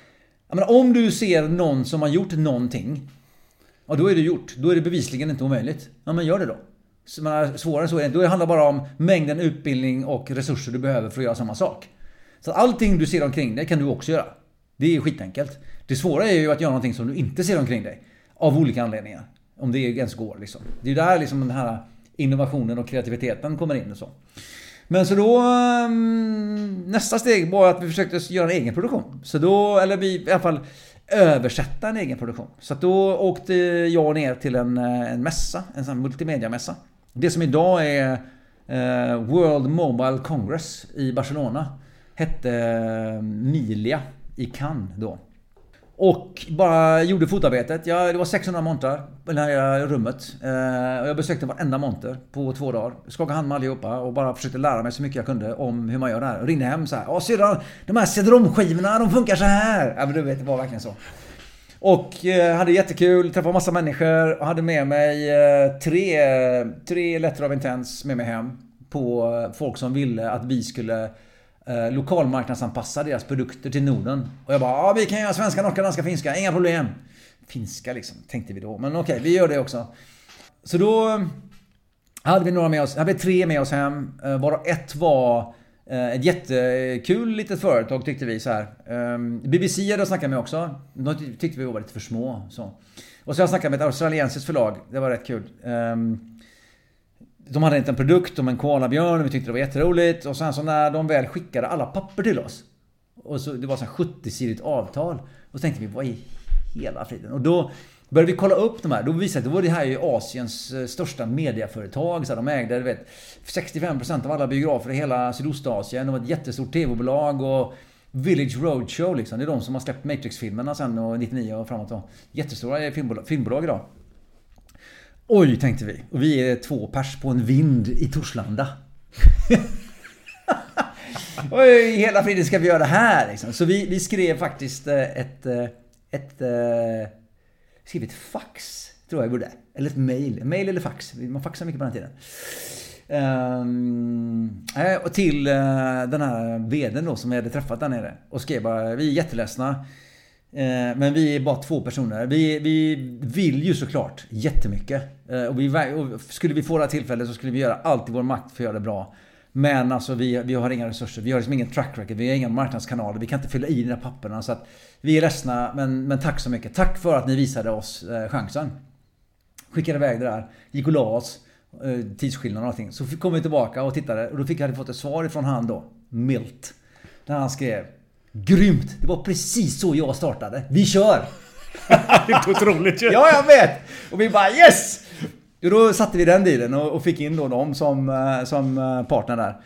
menar, om du ser någon som har gjort någonting. Ja då är det gjort. Då är det bevisligen inte omöjligt. Ja men gör det då. Så, menar, svårare än så är det inte. Då handlar det bara om mängden utbildning och resurser du behöver för att göra samma sak. Så att allting du ser omkring dig kan du också göra. Det är skitenkelt. Det svåra är ju att göra någonting som du inte ser omkring dig. Av olika anledningar. Om det ens går liksom. Det är ju där liksom den här innovationen och kreativiteten kommer in och så. Men så då... Mm, nästa steg var att vi försökte göra en egen produktion. Så då, eller vi i alla fall översätta en egen produktion. Så att då åkte jag ner till en, en mässa, en sån här multimediamässa. Det som idag är eh, World Mobile Congress i Barcelona. Hette eh, Milia i Cannes då. Och bara gjorde fotarbetet. Ja, det var 600 montrar i det här rummet. Eh, och jag besökte varenda monter på två dagar. Skakade hand med allihopa och bara försökte lära mig så mycket jag kunde om hur man gör det här. Och ringde hem så här. Ja syrran, de här CD-ROM-skivorna de funkar så här. Ja men du vet, det var verkligen så. Och eh, hade jättekul, träffade massa människor och hade med mig eh, tre, tre Letter of intense med mig hem. På folk som ville att vi skulle eh, lokalmarknadsanpassa deras produkter till Norden. Och jag bara, ja vi kan göra svenska, norska, danska, finska, inga problem. Finska liksom, tänkte vi då. Men okej, vi gör det också. Så då eh, hade vi några med oss, hade vi tre med oss hem. Eh, varav ett var eh, ett jättekul litet företag tyckte vi så här. BBC hade jag snackat med också. De tyckte vi var lite för små. Så. Och så har jag snackat med ett australiensiskt förlag. Det var rätt kul. De hade en liten produkt om en koalabjörn och vi tyckte det var jätteroligt. Och sen så när de väl skickade alla papper till oss. Och så, det var så 70-sidigt avtal. Och så tänkte vi, vad i hela friden? Och då började vi kolla upp de här. Då visade det, då det här ju Asiens eh, största mediaföretag. Så de ägde, du vet, 65% av alla biografer i hela Sydostasien. De var ett jättestort TV-bolag och Village Roadshow liksom. Det är de som har släppt Matrix-filmerna sen och 99 och framåt. Jättestora eh, filmbolag, filmbolag idag. Oj, tänkte vi. Och vi är två pers på en vind i Torslanda. Oj, hela friden ska vi göra det här liksom. Så vi, vi skrev faktiskt eh, ett... Eh, ett, ett skrev ett fax, tror jag vi borde. Eller ett mail. Mail eller fax. Man faxar mycket på den tiden. Um, och till uh, den här VDn då som vi hade träffat där nere. Och skrev bara, vi är jätteledsna. Eh, men vi är bara två personer. Vi, vi vill ju såklart jättemycket. Eh, och, vi, och skulle vi få det här tillfället så skulle vi göra allt i vår makt för att göra det bra. Men alltså vi, vi har inga resurser. Vi har liksom ingen track record. Vi har inga marknadskanaler. Vi kan inte fylla i de där papperna. Så att vi är ledsna men, men tack så mycket. Tack för att ni visade oss eh, chansen. Skickade iväg det där. Gick och la oss. Tidsskillnad och allting. Så kom vi tillbaka och tittade. Och då fick jag fått ett svar ifrån han då. Milt. Där han skrev. Grymt! Det var precis så jag startade. Vi kör! det är otroligt ju! ja, jag vet! Och vi bara yes! Då satte vi den dealen och fick in då dem som, eh, som eh, partner där.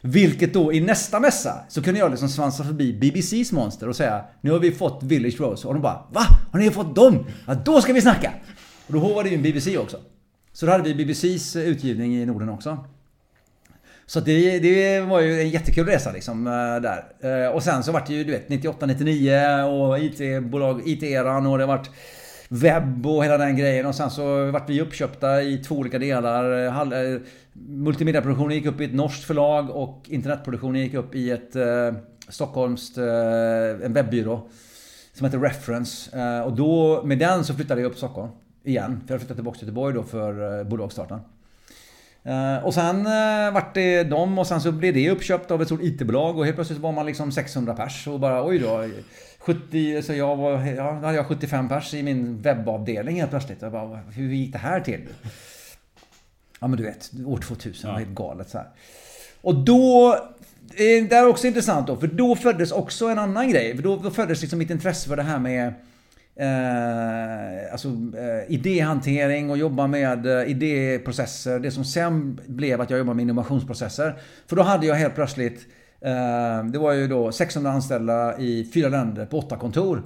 Vilket då i nästa mässa så kunde jag liksom svansa förbi BBC's monster och säga Nu har vi fått Village Rose och de bara Va? Har ni fått dem? Ja, då ska vi snacka! Och då håvade ju en BBC också. Så då hade vi BBC's utgivning i Norden också. Så det, det var ju en jättekul resa liksom eh, där. Eh, och sen så vart det ju du vet 98, 99 och IT-bolag, IT-eran och det vart webb och hela den grejen. Och sen så vart vi uppköpta i två olika delar. Eh, multimediaproduktionen gick upp i ett norskt förlag och internetproduktionen gick upp i ett eh, Stockholmskt, eh, en webbyrå. Som heter Reference. Eh, och då, med den så flyttade jag upp till Stockholm. Igen. För jag flyttade tillbaka till Göteborg då för eh, bolagsstarten. Uh, och sen uh, vart det dem och sen så blev det uppköpt av ett stort IT-bolag och helt plötsligt var man liksom 600 pers och bara oj då. 70, så jag var, ja, då hade jag 75 pers i min webbavdelning helt plötsligt. Jag bara, hur gick det här till? Ja men du vet, år 2000 ja. var helt galet så här. Och då eh, det är också intressant då, för då föddes också en annan grej. För då, då föddes liksom mitt intresse för det här med eh, alltså, eh, idéhantering och jobba med eh, idéprocesser. Det som sen blev att jag jobbade med innovationsprocesser. För då hade jag helt plötsligt eh, det var ju då 600 anställda i fyra länder på åtta kontor.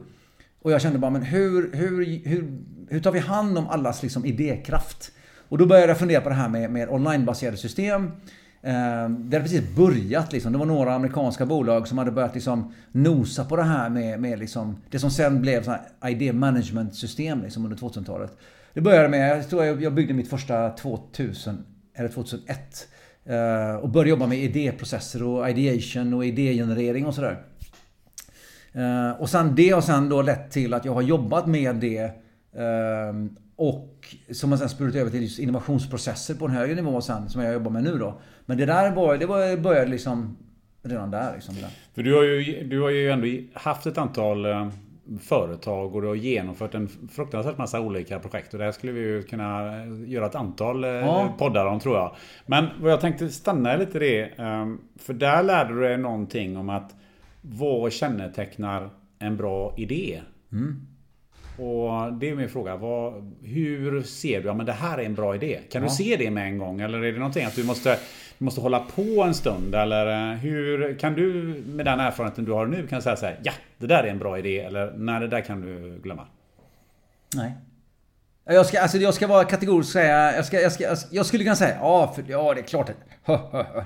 Och jag kände bara, men hur, hur, hur, hur tar vi hand om allas liksom idékraft? Och då började jag fundera på det här med, med onlinebaserade system. Ehm, det hade precis börjat liksom. Det var några amerikanska bolag som hade börjat liksom nosa på det här med, med liksom, det som sen blev idé management system liksom under 2000-talet. Det började med, jag tror jag byggde mitt första 2000 eller 2001. Eh, och började jobba med idéprocesser och ideation och idégenerering och sådär. Eh, och sen det har sen då lett till att jag har jobbat med det ehm, och som har sen spurit över till innovationsprocesser på en högre nivå sen, som jag jobbar med nu då. Men det där var, det började liksom redan där. Liksom. För du har, ju, du har ju ändå haft ett antal eh, företag och du har genomfört en fruktansvärt massa olika projekt. Och det här skulle vi ju kunna eh, göra ett antal eh, ja. poddar om tror jag. Men vad jag tänkte stanna lite det. För där lärde du dig någonting om att vad kännetecknar en bra idé? Mm. Och det är min fråga. Vad, hur ser du, ja men det här är en bra idé. Kan ja. du se det med en gång? Eller är det någonting att du måste, du måste hålla på en stund? Eller eh, hur, kan du med den erfarenheten du har nu kan säga så här, ja det där är en bra idé. Eller nej det där kan du glömma. Nej. Jag ska, alltså jag ska vara kategorisk och säga, jag, ska, jag, ska, alltså, jag skulle kunna säga ja, för, ja det är klart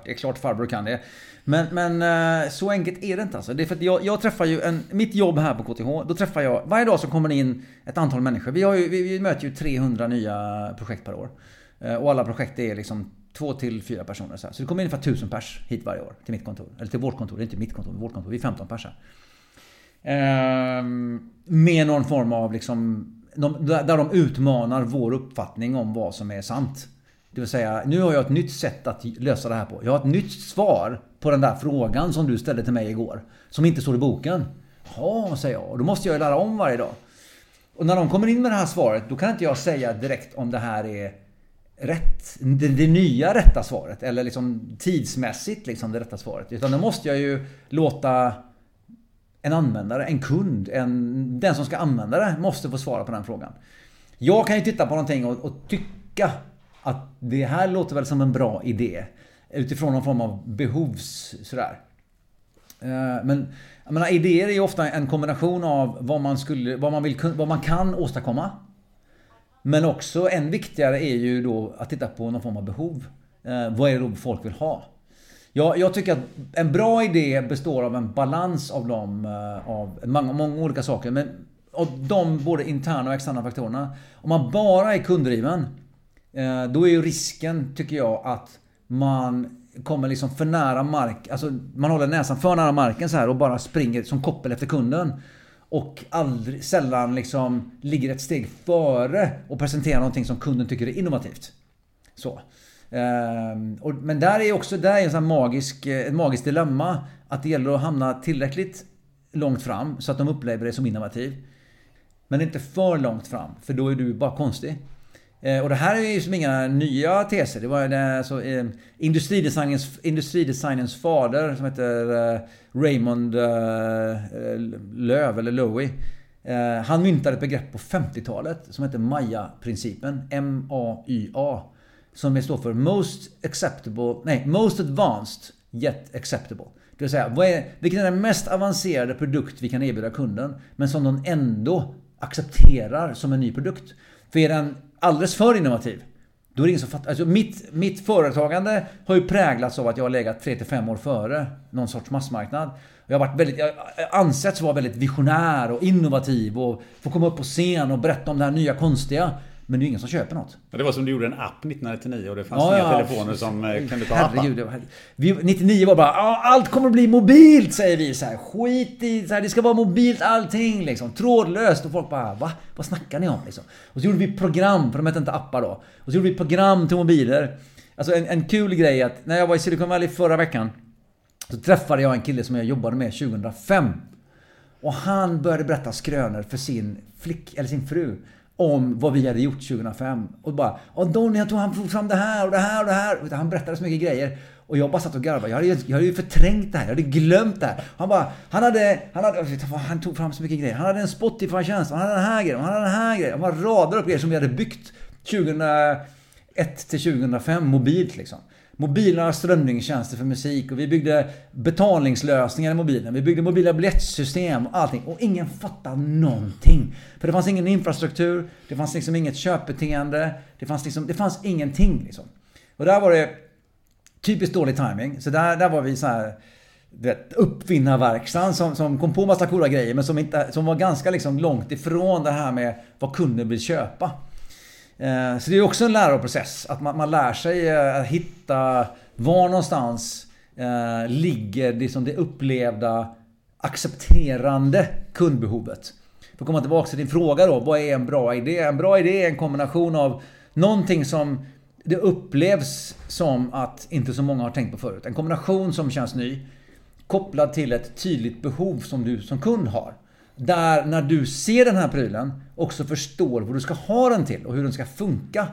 det är klart farbror kan det. Men, men eh, så enkelt är det inte alltså. Det är för att jag, jag, träffar ju en... Mitt jobb här på KTH, då träffar jag... Varje dag så kommer det in ett antal människor. Vi, har ju, vi, vi möter ju 300 nya projekt per år. Eh, och alla projekt är liksom två till fyra personer. Så, så det kommer ungefär 1000 pers hit varje år till mitt kontor. Eller till vårt kontor, det är inte mitt kontor, vårt kontor. Vi är 15 pers här. Ehm, med någon form av liksom... De, där de utmanar vår uppfattning om vad som är sant. Det vill säga, nu har jag ett nytt sätt att lösa det här på. Jag har ett nytt svar på den där frågan som du ställde till mig igår. Som inte står i boken. Ja, säger jag. Och då måste jag ju lära om varje dag. Och när de kommer in med det här svaret, då kan inte jag säga direkt om det här är rätt, det, det, nya rätta svaret. Eller liksom tidsmässigt liksom det rätta svaret. Utan då måste jag ju låta en användare, en kund, en, den som ska använda det måste få svara på den frågan. Jag kan ju titta på någonting och, och tycka att det här låter väl som en bra idé. Utifrån någon form av behovs... Sådär. Eh, men jag menar, idéer är ju ofta en kombination av vad man, skulle, vad, man vill, vad man kan åstadkomma. Men också än viktigare är ju då att titta på någon form av behov. Eh, vad är det då folk vill ha? Jag, jag tycker att en bra idé består av en balans av de eh, av många, många olika saker. Men av de både interna och externa faktorerna. Om man bara är kunddriven, eh, då är ju risken, tycker jag, att man kommer liksom för nära mark, alltså man håller näsan för nära marken så här och bara springer som koppel efter kunden. Och aldrig, sällan liksom ligger ett steg före och presenterar någonting som kunden tycker är innovativt. Så. Ehm, och, men där är också där är en sån magisk, eh, ett magiskt dilemma. Att det gäller att hamna tillräckligt långt fram så att de upplever dig som innovativ. Men inte för långt fram, för då är du bara konstig. Eh, och det här är ju som inga nya teser. Det var det, alltså, ehm, industridesignens, industridesignens fader som heter eh, Raymond Löv, eller Lowy. Han myntade ett begrepp på 50-talet som heter Maya-principen. M-A-Y-A. Som står för Most Acceptable, nej, Most Advanced Yet Acceptable. Det vill säga, vad är, vilken är den mest avancerade produkt vi kan erbjuda kunden, men som de ändå accepterar som en ny produkt. För är den alldeles för innovativ, då är det ingen som fattar. Alltså mitt, mitt företagande har ju präglats av att jag har legat 3-5 år före någon sorts massmarknad. Jag har varit väldigt, jag ansetts vara väldigt visionär och innovativ och få komma upp på scen och berätta om det här nya konstiga. Men det är ingen som köper något. Det var som du gjorde en app 1999 och det fanns ja, inga ja. telefoner som eh, kunde ta Herregud, appar. Vi, 99 var bara allt kommer bli mobilt säger vi så här. Skit i så här, det ska vara mobilt allting liksom. Trådlöst och folk bara va? Vad snackar ni om liksom? Och så gjorde vi program, för de hette inte appar då. Och så gjorde vi program till mobiler. Alltså en, en kul grej att när jag var i Silicon Valley förra veckan så träffade jag en kille som jag jobbade med 2005. Och han började berätta skrönor för sin flick, eller sin fru om vad vi hade gjort 2005. Och bara och Donny, jag tror han tog fram det här och det här och det här. Han berättade så mycket grejer. Och jag bara satt och garvade. Jag hade, jag hade ju förträngt det här. Jag hade glömt det här. Han bara, han hade, han hade, han tog fram så mycket grejer. Han hade en Spotify-tjänst, han hade den här grejen, han hade den här grejen. Han bara radade upp grejer som vi hade byggt 2001 till 2005 mobilt liksom mobila strömningstjänster för musik och vi byggde betalningslösningar i mobilen. Vi byggde mobila biljettsystem och allting. Och ingen fattade någonting. För det fanns ingen infrastruktur, det fanns liksom inget köpbeteende, det fanns, liksom, det fanns ingenting. Liksom. Och där var det typiskt dålig timing. Så där, där var vi så här vet, uppfinnarverkstan som, som kom på massa coola grejer men som, inte, som var ganska liksom långt ifrån det här med vad kunden vill köpa. Eh, så det är också en läroprocess. Att man, man lär sig eh, att hitta var någonstans eh, ligger liksom det upplevda accepterande kundbehovet. För att komma tillbaka till din fråga då. Vad är en bra idé? En bra idé är en kombination av någonting som det upplevs som att inte så många har tänkt på förut. En kombination som känns ny. Kopplad till ett tydligt behov som du som kund har. Där när du ser den här prylen också förstår vad du ska ha den till och hur den ska funka.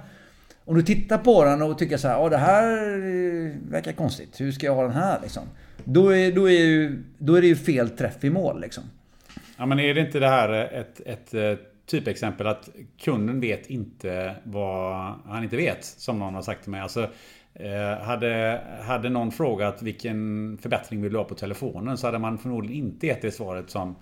Om du tittar på den och tycker så här, ja det här eh, verkar konstigt. Hur ska jag ha den här liksom? Då är, då är, ju, då är det ju fel träff i mål liksom. Ja men är det inte det här ett, ett eh, typexempel att kunden vet inte vad han inte vet? Som någon har sagt till mig. Alltså, eh, hade, hade någon frågat vilken förbättring vill du ha på telefonen så hade man förmodligen inte gett det svaret som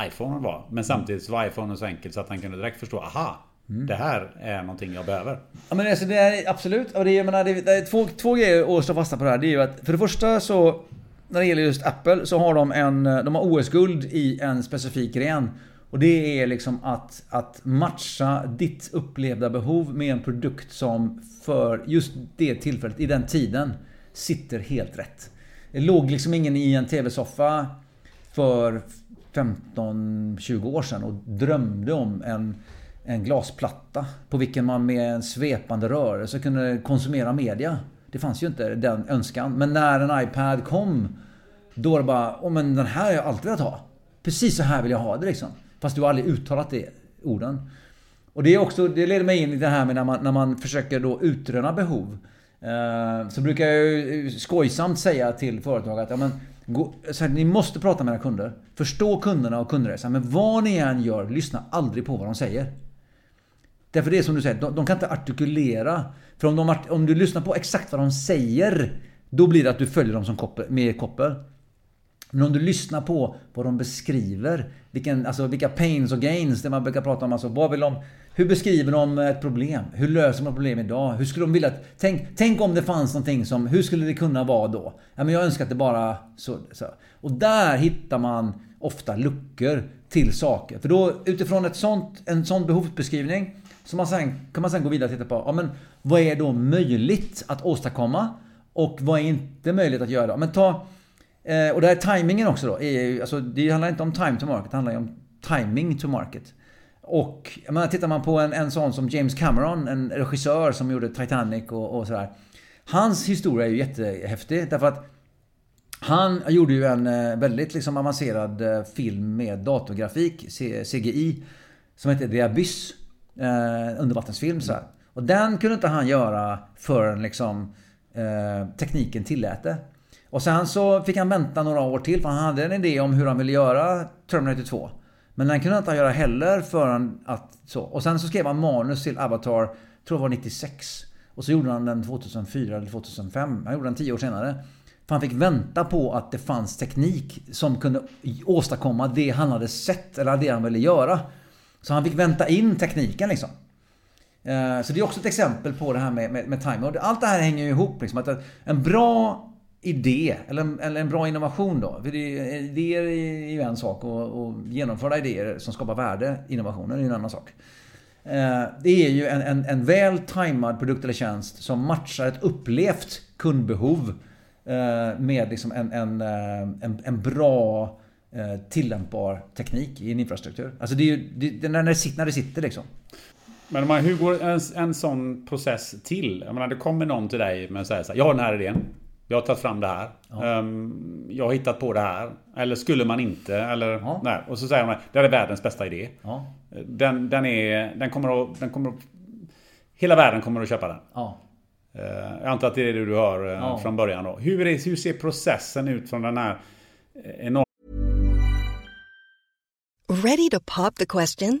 iPhone var. Men samtidigt var iPhone så enkel så att han kunde direkt förstå, aha, Mm. Det här är någonting jag behöver. Ja men alltså det är absolut. Och det är, jag menar, det är, det är två, två grejer att stå fasta på det här. Det är ju att för det första så när det gäller just Apple så har de en, de har OS-guld i en specifik gren. Och det är liksom att, att matcha ditt upplevda behov med en produkt som för just det tillfället, i den tiden, sitter helt rätt. Det låg liksom ingen i en TV-soffa för 15-20 år sedan och drömde om en, en glasplatta på vilken man med en svepande rörelse kunde konsumera media. Det fanns ju inte den önskan. Men när en iPad kom då var det bara, oh, men den här har jag alltid velat ha. Precis så här vill jag ha det liksom. Fast du har aldrig uttalat det orden. Och det, är också, det leder mig in i det här med när man, när man försöker då utröna behov. Eh, så brukar jag ju skojsamt säga till företag att ja, men, gå, så här, ni måste prata med era kunder. Förstå kunderna och kundresan. Men vad ni än gör, lyssna aldrig på vad de säger. Därför det är som du säger, de, de kan inte artikulera. För om, de, om du lyssnar på exakt vad de säger, då blir det att du följer dem som koppel, med koppel. Men om du lyssnar på vad de beskriver, vilken, alltså vilka pains och gains, det man brukar prata om. Alltså, vad vill de, hur beskriver de ett problem? Hur löser man problem idag? Hur skulle de vilja att, tänk, tänk om det fanns någonting som, hur skulle det kunna vara då? Ja, men jag önskar att det bara så, så. Och där hittar man ofta luckor till saker. För då utifrån ett sånt, en sån behovsbeskrivning så man sen, kan man sen gå vidare och titta på, ja men vad är då möjligt att åstadkomma? Och vad är inte möjligt att göra? Men ta, eh, och det här timingen också då. Är, alltså, det handlar inte om time to market, det handlar ju om timing to market. Och jag menar, tittar man på en, en sån som James Cameron, en regissör som gjorde Titanic och, och sådär. Hans historia är ju jättehäftig därför att han gjorde ju en eh, väldigt liksom avancerad eh, film med datorgrafik, CGI, som heter The Abyss eh, undervattensfilm. Så här. Och den kunde inte han göra förrän liksom, eh, tekniken tillät det. Och sen så fick han vänta några år till för han hade en idé om hur han ville göra Terminator 2. Men den kunde han inte göra heller förrän att så. Och sen så skrev han manus till Avatar, tror jag var 96. Och så gjorde han den 2004 eller 2005. Han gjorde den 10 år senare. För han fick vänta på att det fanns teknik som kunde åstadkomma det han hade sett eller det han ville göra. Så han fick vänta in tekniken liksom. Eh, så det är också ett exempel på det här med, med, med timing. allt det här hänger ju ihop. Liksom, att en bra idé, eller en, eller en bra innovation då. För idéer är ju en sak och, och genomförda idéer som skapar värde, innovationer, är ju en annan sak. Eh, det är ju en, en, en väl tajmad produkt eller tjänst som matchar ett upplevt kundbehov eh, med liksom en, en, eh, en, en bra tillämpbar teknik i en infrastruktur. Alltså det är ju det, när, det sitter, när det sitter liksom. Men man, hur går en, en sån process till? Jag menar, det kommer någon till dig med säger så här, jag har den här idén. Jag har tagit fram det här. Ja. Um, jag har hittat på det här. Eller skulle man inte? Eller, ja. nej. Och så säger man, det här är världens bästa idé. Ja. Den, den, är, den kommer att... Den kommer att hela världen kommer att köpa den. Ja. Uh, jag antar att det är det du hör uh, från början då. Hur, är, hur ser processen ut från den här enorma Ready to pop the question?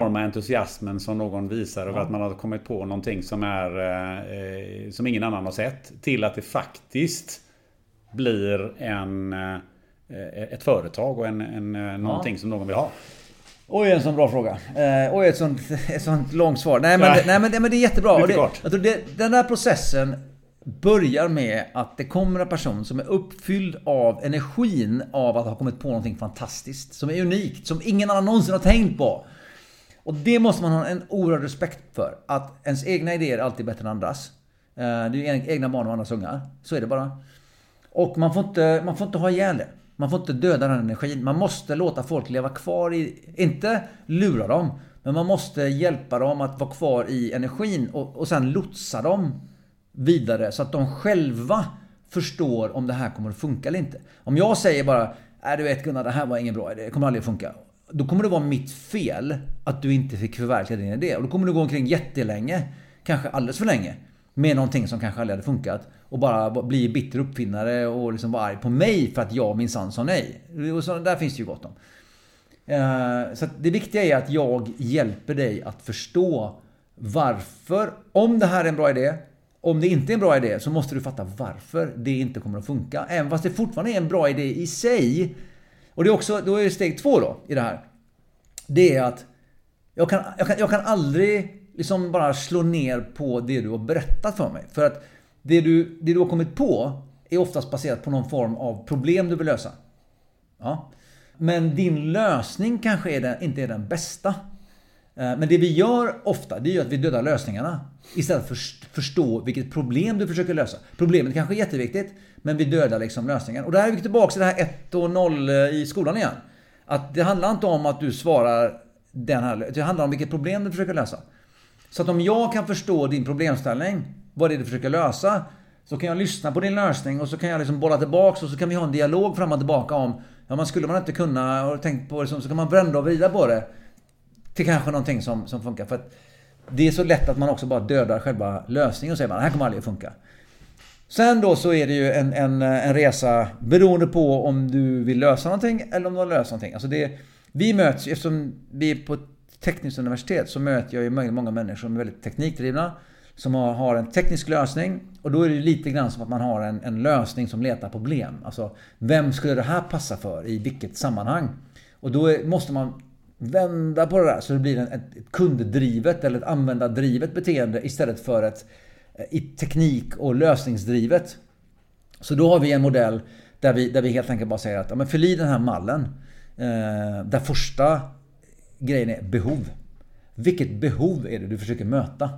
Entusiasmen som någon visar över att man har kommit på någonting som är eh, som ingen annan har sett till att det faktiskt blir en eh, ett företag och en, en, ja. någonting som någon vill ha. Oj, en sån bra fråga. Eh, oj, ett sånt, ett sånt långt svar. Nej, men, nej, men, men det är jättebra. Det, jag tror det, den här processen börjar med att det kommer en person som är uppfylld av energin av att ha kommit på någonting fantastiskt. Som är unikt, som ingen annan någonsin har tänkt på. Och det måste man ha en oerhörd respekt för. Att ens egna idéer är alltid bättre än andras. Eh, det är egna barn och andras ungar. Så är det bara. Och man får inte, man får inte ha ihjäl det. Man får inte döda den energin. Man måste låta folk leva kvar i... Inte lura dem. Men man måste hjälpa dem att vara kvar i energin och, och sen lotsa dem vidare så att de själva förstår om det här kommer att funka eller inte. Om jag säger bara Nej du vet Gunnar, det här var ingen bra idé. Det kommer aldrig att funka. Då kommer det vara mitt fel att du inte fick förverkliga din idé. Och då kommer du gå omkring jättelänge, kanske alldeles för länge, med någonting som kanske aldrig hade funkat. Och bara bli bitter uppfinnare och liksom vara arg på mig för att jag minsann sa nej. Och så, där finns det ju gott om. Eh, så det viktiga är att jag hjälper dig att förstå varför, om det här är en bra idé, om det inte är en bra idé så måste du fatta varför det inte kommer att funka. Även fast det fortfarande är en bra idé i sig. Och det är också, då är det steg två då i det här. Det är att jag kan, jag kan, jag kan aldrig liksom bara slå ner på det du har berättat för mig. För att det du, det du har kommit på är oftast baserat på någon form av problem du vill lösa. Ja. Men din lösning kanske är den, inte är den bästa. Eh, men det vi gör ofta, det är ju att vi dödar lösningarna. Istället för att förstå vilket problem du försöker lösa. Problemet kanske är jätteviktigt, men vi dödar liksom lösningen. Och där är vi tillbaka till det här 1 och 0 eh, i skolan igen. Att det handlar inte om att du svarar den här, det handlar om vilket problem du försöker lösa. Så att om jag kan förstå din problemställning, vad det är du försöker lösa, så kan jag lyssna på din lösning och så kan jag liksom bolla tillbaks och så kan vi ha en dialog fram och tillbaka om, ja man skulle man inte kunna, och tänkt på det så kan man vända och vrida på det till kanske någonting som, som funkar. För att det är så lätt att man också bara dödar själva lösningen och säger man det här kommer aldrig att funka. Sen då så är det ju en, en, en resa beroende på om du vill lösa någonting eller om du har löst någonting. Alltså det, vi möts, eftersom vi är på ett tekniskt universitet så möter jag ju många människor som är väldigt teknikdrivna. Som har, har en teknisk lösning och då är det ju lite grann som att man har en, en lösning som letar problem. Alltså vem skulle det här passa för i vilket sammanhang? Och då är, måste man vända på det där så det blir ett kunddrivet eller ett användardrivet beteende istället för ett i teknik och lösningsdrivet. Så då har vi en modell där vi, där vi helt enkelt bara säger att ja, men fyll i den här mallen. Eh, där första grejen är behov. Vilket behov är det du försöker möta?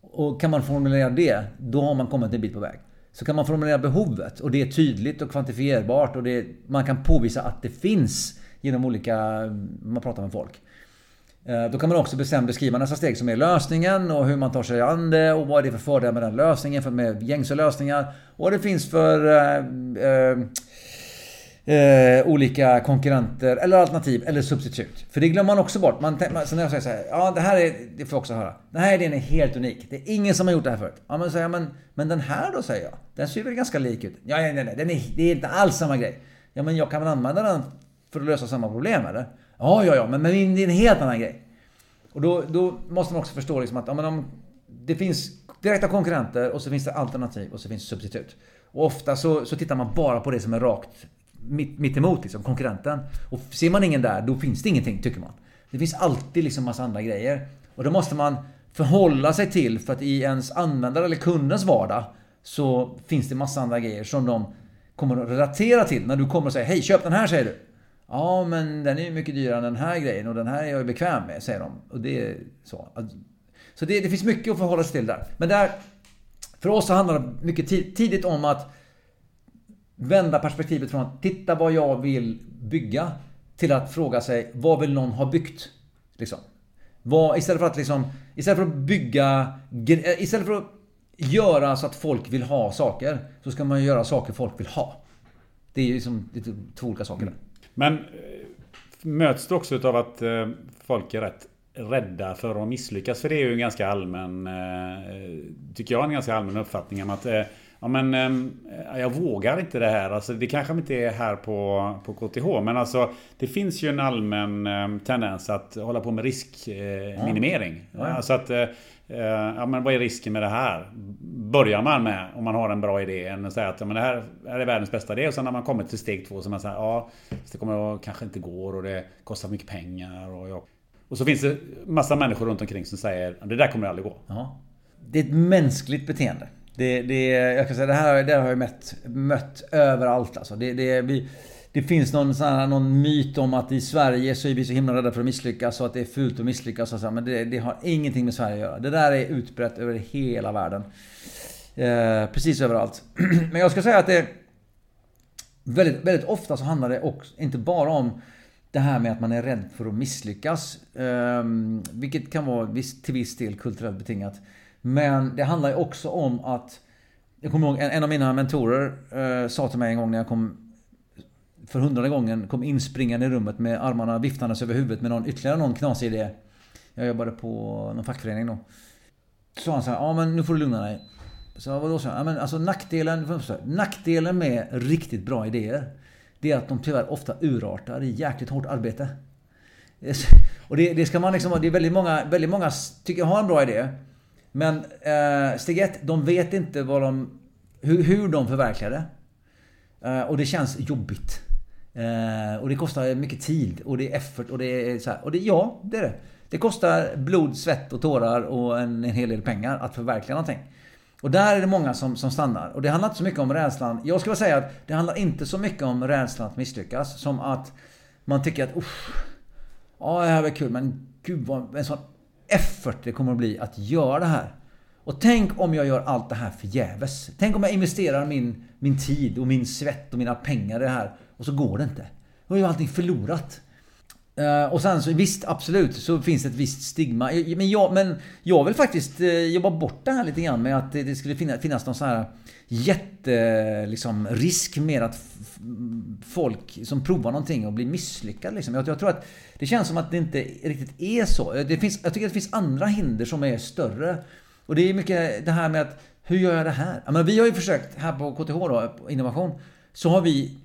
Och kan man formulera det, då har man kommit en bit på väg. Så kan man formulera behovet och det är tydligt och kvantifierbart och det, man kan påvisa att det finns genom olika, man pratar med folk. Eh, då kan man också bestämt beskriva nästa steg som är lösningen och hur man tar sig an det och vad det är för fördelar med den lösningen för med gängse lösningar. Och vad det finns för eh, eh, eh, olika konkurrenter eller alternativ eller substitut. För det glömmer man också bort. Man, man, så när jag säger så här, ja det här är, det får jag också höra. Den här idén är helt unik. Det är ingen som har gjort det här förut. Ja men säger jag, men, men den här då säger jag. Den ser väl ganska lik ut. Ja nej nej, den är, det är inte alls samma grej. Ja men jag kan väl använda den för att lösa samma problem eller? Ja, ja, ja, men, men det är en helt annan grej. Och då, då måste man också förstå liksom att ja, men om det finns direkta konkurrenter och så finns det alternativ och så finns det substitut. Och ofta så, så tittar man bara på det som är rakt mitt, mitt emot liksom, konkurrenten. Och ser man ingen där, då finns det ingenting, tycker man. Det finns alltid liksom massa andra grejer. Och då måste man förhålla sig till, för att i ens användare eller kundens vardag så finns det massa andra grejer som de kommer att relatera till. När du kommer och säger Hej, köp den här, säger du. Ja, men den är ju mycket dyrare än den här grejen och den här är jag ju bekväm med, säger de. Och det är så. Så det, det finns mycket att förhålla sig till där. Men där, för oss så handlar det mycket tidigt om att vända perspektivet från att titta vad jag vill bygga till att fråga sig vad vill någon ha byggt? Liksom. Vad, istället för att liksom, istället för att bygga, eh, istället för att göra så att folk vill ha saker, så ska man göra saker folk vill ha. Det är ju liksom det är två olika saker Mm. Men eh, möts du också av att eh, folk är rätt rädda för att misslyckas? För det är ju en ganska allmän, eh, tycker jag, en ganska allmän uppfattning om att Ja men jag vågar inte det här. Alltså, det kanske inte är här på, på KTH. Men alltså det finns ju en allmän tendens att hålla på med riskminimering. Ja. Ja. Alltså att Eh, ja, men vad är risken med det här? Börjar man med, om man har en bra idé, än att säga att ja, men det här är världens bästa idé. Och sen när man kommit till steg två så man säger ja, det kommer att kanske inte går och det kostar mycket pengar. Och, ja. och så finns det massa människor runt omkring som säger det där kommer aldrig gå. Ja. Det är ett mänskligt beteende. Det, det, jag kan säga, det här det har jag mött, mött överallt alltså. Det, det, vi, det finns någon, sån här, någon myt om att i Sverige så är vi så himla rädda för att misslyckas och att det är fult att misslyckas. Och så, men det, det har ingenting med Sverige att göra. Det där är utbrett över hela världen. Eh, precis överallt. men jag ska säga att det... Väldigt, väldigt ofta så handlar det också, inte bara om det här med att man är rädd för att misslyckas. Eh, vilket kan vara viss, till viss del kulturellt betingat. Men det handlar ju också om att... Jag kommer ihåg en, en av mina mentorer eh, sa till mig en gång när jag kom för hundrade gången kom inspringande i rummet med armarna viftandes över huvudet med någon, ytterligare någon knasig idé. Jag jobbade på någon fackförening då. Så sa han så här, ja men nu får du lugna dig. Så vadå så? Ja men alltså nackdelen, nackdelen med riktigt bra idéer. Det är att de tyvärr ofta urartar i jäkligt hårt arbete. Och det, det ska man liksom, det är väldigt många, väldigt många tycker jag har en bra idé. Men eh, steg ett, de vet inte vad de, hur, hur de förverkligar det. Eh, och det känns jobbigt. Eh, och det kostar mycket tid och det är effort och det är så här, Och det, ja, det är det. Det kostar blod, svett och tårar och en, en hel del pengar att förverkliga någonting. Och där är det många som, som stannar. Och det handlar inte så mycket om rädslan. Jag skulle säga att det handlar inte så mycket om rädslan att misslyckas. Som att man tycker att Uff, ja det här var kul men gud vad en sån effort det kommer att bli att göra det här. Och tänk om jag gör allt det här förgäves. Tänk om jag investerar min, min tid och min svett och mina pengar i det här och så går det inte. Då är ju allting förlorat. Eh, och sen så visst, absolut, så finns det ett visst stigma. Eh, men jag, men jag vill faktiskt eh, jobba bort det här lite grann med att det, skulle finnas, finnas någon sån här jätte liksom, risk med att folk som provar någonting och blir misslyckade. Liksom. Jag, jag, tror att det känns som att det inte riktigt är så. Det finns, jag tycker att det finns andra hinder som är större. Och det är mycket det här med att hur gör jag det här? Ja, vi har ju försökt här på KTH då, på innovation, så har vi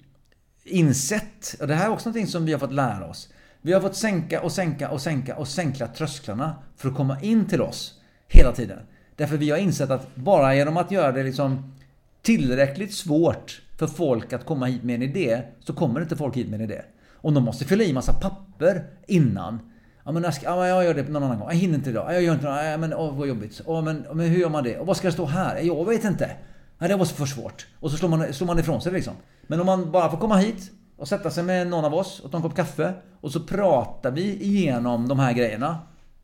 insett, och det här är också någonting som vi har fått lära oss. Vi har fått sänka och sänka och sänka och sänka trösklarna för att komma in till oss hela tiden. Därför vi har insett att bara genom att göra det liksom tillräckligt svårt för folk att komma hit med en idé så kommer inte folk hit med en idé. Om de måste fylla i massa papper innan. Ja men, jag, ska, ja, jag gör det någon annan gång. Jag hinner inte idag. Jag gör inte det. Ja, men åh, vad jobbigt. Ja, men, men hur gör man det? Och vad ska det stå här? Jag vet inte. Nej, det var för svårt. Och så slår man, slår man ifrån sig liksom. Men om man bara får komma hit och sätta sig med någon av oss och ta en kopp kaffe och så pratar vi igenom de här grejerna.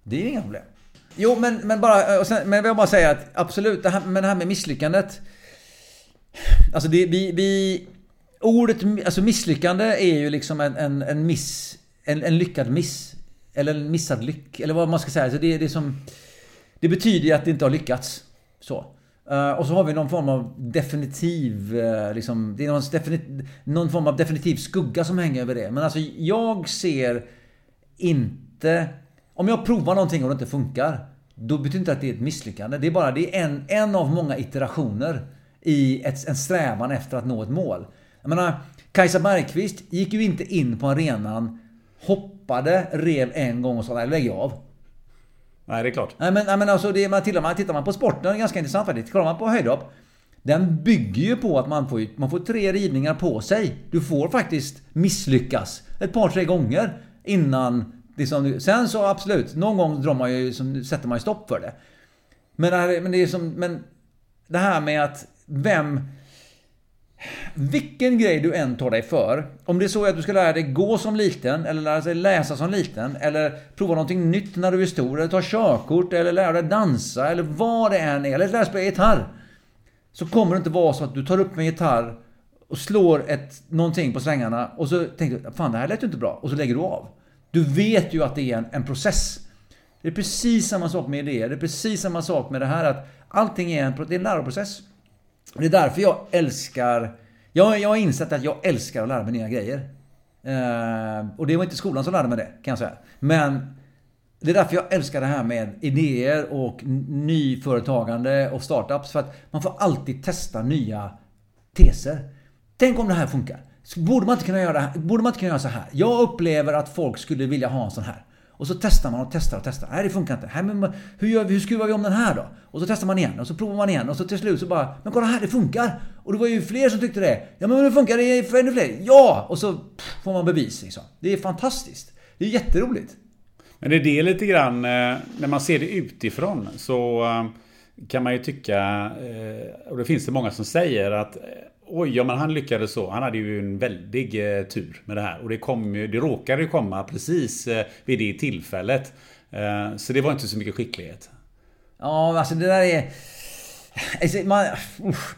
Det är inga problem. Jo, men, men bara... Och sen, men jag vill bara säga att absolut, det här, men det här med misslyckandet. Alltså det, vi, vi... Ordet alltså misslyckande är ju liksom en, en, en miss... En, en lyckad miss. Eller en missad lyck. Eller vad man ska säga. Alltså det, det, är som, det betyder ju att det inte har lyckats. Så. Uh, och så har vi någon form av definitiv, uh, liksom, det är någon, definit, någon form av definitiv skugga som hänger över det. Men alltså jag ser inte... Om jag provar någonting och det inte funkar, då betyder inte att det är ett misslyckande. Det är bara det är en, en av många iterationer i ett, en strävan efter att nå ett mål. Jag menar, Kajsa Bergqvist gick ju inte in på arenan, hoppade, rev en gång och sa nej, lägg av. Nej, det är klart. Nej, men, men alltså, det, man, tittar, man, tittar man på sporten, det är ganska intressant faktiskt. Kollar man på höjdhopp. Den bygger ju på att man får, man får tre rivningar på sig. Du får faktiskt misslyckas ett par, tre gånger innan... Liksom, sen så absolut, någon gång drar man ju, som, sätter man ju stopp för det. Men det, här, men det är som... Men det här med att vem... Vilken grej du än tar dig för. Om det är så att du ska lära dig gå som liten, eller lära dig läsa som liten, eller prova någonting nytt när du är stor, eller ta körkort, eller lära dig dansa, eller vad det än är, eller lära dig spela gitarr. Så kommer det inte vara så att du tar upp en gitarr och slår ett, någonting på svängarna och så tänker du fan det här lät ju inte bra och så lägger du av. Du vet ju att det är en, en process. Det är precis samma sak med idéer. Det är precis samma sak med det här att allting är en, det är en läroprocess. Det är därför jag älskar jag, jag har insett att jag älskar att lära mig nya grejer. Eh, och det var inte skolan som lärde mig det, kan jag säga. Men det är därför jag älskar det här med idéer och nyföretagande och startups. För att man får alltid testa nya teser. Tänk om det här funkar. Borde man inte kunna göra, borde man inte kunna göra så här? Jag upplever att folk skulle vilja ha en sån här. Och så testar man och testar och testar. Nej, det funkar inte. Nej, men hur, gör vi, hur skruvar vi om den här då? Och så testar man igen och så provar man igen och så till slut så bara Men kolla här, det funkar! Och det var ju fler som tyckte det. Ja, men det funkar det för ännu fler. Ja! Och så pff, får man bevis liksom. Det är fantastiskt. Det är jätteroligt. Men det är det lite grann, eh, när man ser det utifrån så eh, kan man ju tycka, eh, och det finns det många som säger att Oj, ja men han lyckades så. Han hade ju en väldig eh, tur med det här. Och det, kom ju, det råkade ju komma precis eh, vid det tillfället. Eh, så det var inte så mycket skicklighet. Ja, alltså det där är... Alltså, man,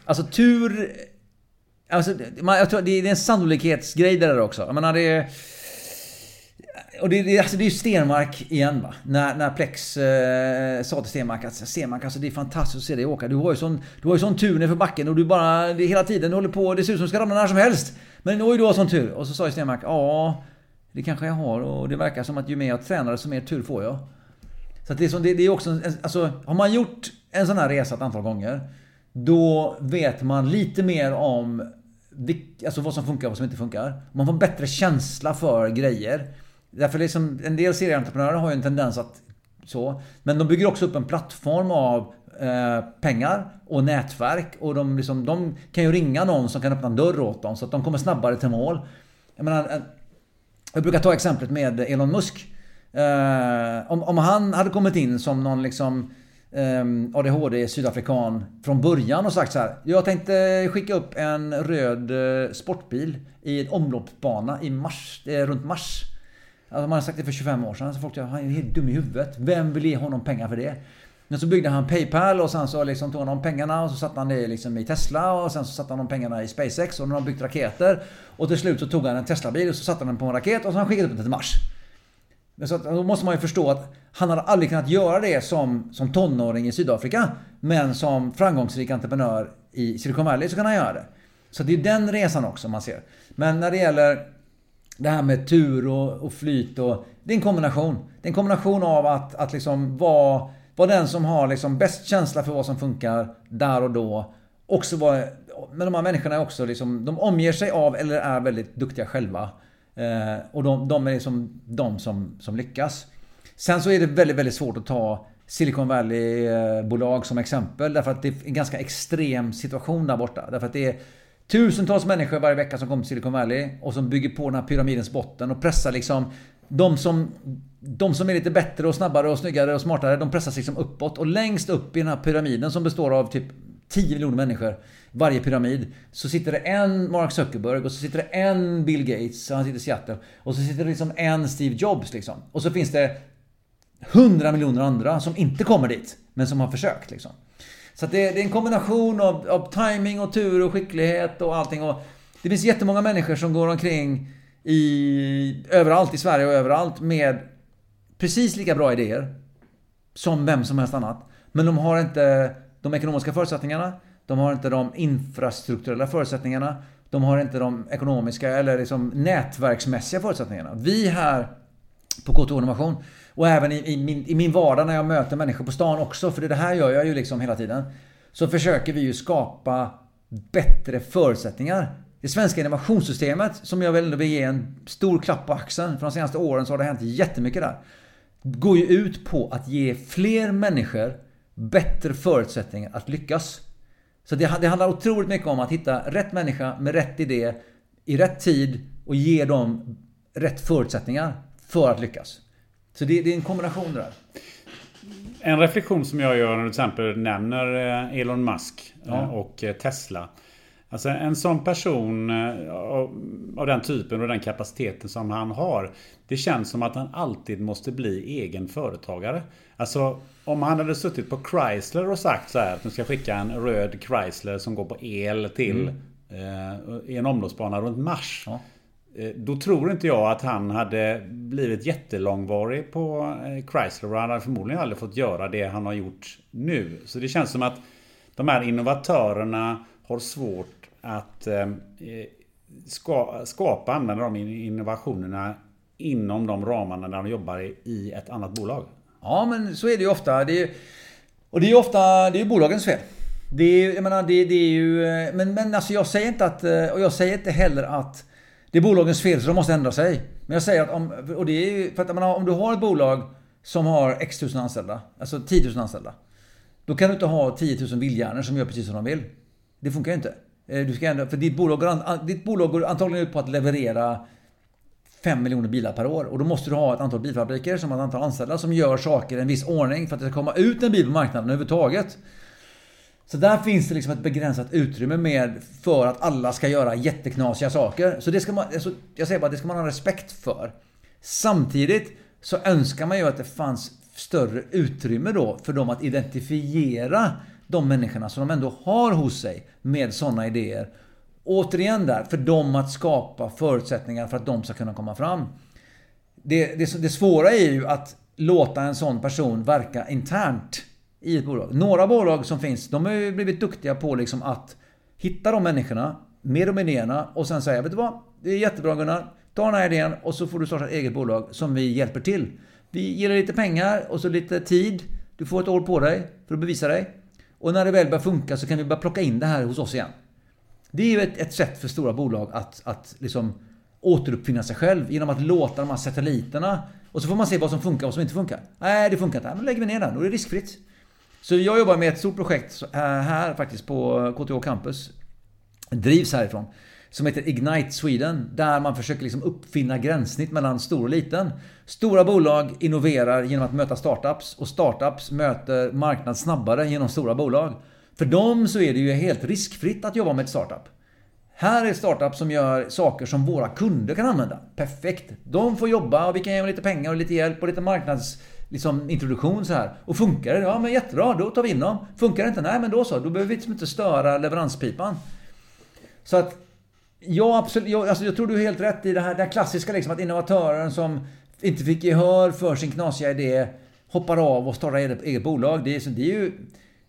alltså tur... Alltså, man, jag tror det är en sannolikhetsgrej det där också. Jag menar, det är... Och det, det, alltså det är ju Stenmark igen va. När, när Plex eh, sa till Stenmark att Stenmark alltså det är fantastiskt att se dig åka. Du har ju sån, du har ju sån tur nerför backen och du bara det, hela tiden håller på. Det ser ut som du ska ramla när som helst. Men oj du har sån tur. Och så sa ju Stenmark ja det kanske jag har och det verkar som att ju mer jag tränar desto mer tur får jag. Så att det, är som, det, det är också en, alltså har man gjort en sån här resa ett antal gånger. Då vet man lite mer om alltså vad som funkar och vad som inte funkar. Man får en bättre känsla för grejer. Därför liksom, en del serieentreprenörer har ju en tendens att så. Men de bygger också upp en plattform av eh, pengar och nätverk. Och de, liksom, de kan ju ringa någon som kan öppna en dörr åt dem så att de kommer snabbare till mål. Jag menar, eh, jag brukar ta exemplet med Elon Musk. Eh, om, om han hade kommit in som någon liksom eh, ADHD sydafrikan från början och sagt så här. Jag tänkte skicka upp en röd eh, sportbil i en omloppsbana i mars, eh, runt Mars. Alltså man har sagt det för 25 år sedan. Så folk säger han är helt dum i huvudet. Vem vill ge honom pengar för det? Men så byggde han Paypal och sen så liksom tog han de pengarna och så satte han det liksom i Tesla och sen så satte han de pengarna i SpaceX och de har byggt raketer. Och till slut så tog han en Tesla-bil och så satte han den på en raket och så har han skickat upp den till Mars. Men så att, då måste man ju förstå att han hade aldrig kunnat göra det som, som tonåring i Sydafrika. Men som framgångsrik entreprenör i Silicon Valley så kan han göra det. Så det är den resan också man ser. Men när det gäller det här med tur och, och flyt och... Det är en kombination. Det är en kombination av att, att liksom vara, vara den som har liksom bäst känsla för vad som funkar där och då. Också vara, men de här människorna är också liksom, de omger sig av eller är väldigt duktiga själva. Eh, och de, de, är liksom de som, som lyckas. Sen så är det väldigt, väldigt svårt att ta Silicon Valley-bolag eh, som exempel. Därför att det är en ganska extrem situation där borta. Därför att det är tusentals människor varje vecka som kommer till Silicon Valley och som bygger på den här pyramidens botten och pressar liksom de som, de som är lite bättre och snabbare och snyggare och smartare, de pressas liksom uppåt. Och längst upp i den här pyramiden som består av typ 10 miljoner människor. Varje pyramid. Så sitter det en Mark Zuckerberg och så sitter det en Bill Gates, han sitter i Seattle. Och så sitter det liksom en Steve Jobs liksom. Och så finns det 100 miljoner andra som inte kommer dit. Men som har försökt liksom. Så det, det, är en kombination av, av timing och tur och skicklighet och allting. Och det finns jättemånga människor som går omkring i, överallt i Sverige och överallt med precis lika bra idéer som vem som helst annat. Men de har inte de ekonomiska förutsättningarna. De har inte de infrastrukturella förutsättningarna. De har inte de ekonomiska eller liksom nätverksmässiga förutsättningarna. Vi här på KTH Innovation och även i, i, min, i min vardag när jag möter människor på stan också, för det här gör jag ju liksom hela tiden. Så försöker vi ju skapa bättre förutsättningar. Det svenska innovationssystemet, som jag väl vill ge en stor klapp på axeln, för de senaste åren så har det hänt jättemycket där. Går ju ut på att ge fler människor bättre förutsättningar att lyckas. Så det, det handlar otroligt mycket om att hitta rätt människa med rätt idé i rätt tid och ge dem rätt förutsättningar för att lyckas. Så det, det är en kombination där. En reflektion som jag gör när du till exempel nämner eh, Elon Musk eh, ja. och eh, Tesla. Alltså en sån person av den typen och den kapaciteten som han har. Det känns som att han alltid måste bli egen företagare. Alltså om han hade suttit på Chrysler och sagt så här att nu ska skicka en röd Chrysler som går på el till mm. eh, en omloppsbana runt Mars. Ja. Eh, då tror inte jag att han hade blivit jättelångvarig på eh, Chrysler och han hade förmodligen aldrig fått göra det han har gjort nu. Så det känns som att de här innovatörerna har svårt att eh, ska, skapa, använda de innovationerna inom de ramarna när de jobbar i ett annat bolag. Ja, men så är det ju ofta. Det är, och det är ju ofta det är bolagens fel. Det är, jag menar, det, det är ju... Men, men alltså jag säger inte att... Och jag säger inte heller att det är bolagens fel så de måste ändra sig. Men jag säger att om... Och det är ju för att menar, om du har ett bolag som har x tusen anställda, alltså 10 000 anställda. Då kan du inte ha 10 000 vildhjärnor som gör precis som de vill. Det funkar ju inte. Eh, du ska ändå, för ditt bolag, går, ditt bolag går antagligen ut på att leverera 5 miljoner bilar per år. Och då måste du ha ett antal bilfabriker som har ett antal anställda som gör saker i en viss ordning för att det ska komma ut en bil på marknaden överhuvudtaget. Så där finns det liksom ett begränsat utrymme med för att alla ska göra jätteknasiga saker. Så det ska man, alltså, jag säger bara, det ska man ha respekt för. Samtidigt så önskar man ju att det fanns större utrymme då för dem att identifiera de människorna som de ändå har hos sig med sådana idéer. Återigen där, för dem att skapa förutsättningar för att de ska kunna komma fram. Det, det, det svåra är ju att låta en sån person verka internt i ett bolag. Några bolag som finns, de har ju blivit duktiga på liksom att hitta de människorna med de idéerna och sen säga, vet du vad? Det är jättebra Gunnar. Ta den här idén och så får du starta ett eget bolag som vi hjälper till. Vi ger dig lite pengar och så lite tid. Du får ett år på dig för att bevisa dig. Och när det väl börjar funka så kan vi börja plocka in det här hos oss igen. Det är ju ett, ett sätt för stora bolag att, att liksom återuppfinna sig själv genom att låta de här satelliterna och så får man se vad som funkar och vad som inte funkar. Nej, det funkar inte. Men då lägger vi ner den. Då är det riskfritt. Så jag jobbar med ett stort projekt eh, här faktiskt på KTH Campus. Drivs härifrån. Som heter Ignite Sweden. Där man försöker liksom uppfinna gränssnitt mellan stor och liten. Stora bolag innoverar genom att möta startups. Och startups möter marknad snabbare genom stora bolag. För dem så är det ju helt riskfritt att jobba med ett startup. Här är startup som gör saker som våra kunder kan använda. Perfekt! De får jobba och vi kan ge dem lite pengar och lite hjälp och lite marknads liksom, introduktion så här. Och funkar det? Ja men jättebra, då tar vi in dem. Funkar det inte? Nej men då så, då behöver vi liksom inte störa leveranspipan. Så att Ja, absolut. Jag, alltså, jag tror du har helt rätt i det här, det här klassiska liksom, att innovatören som inte fick gehör för sin knasiga idé hoppar av och startar eget, eget bolag. Det är, det är ju...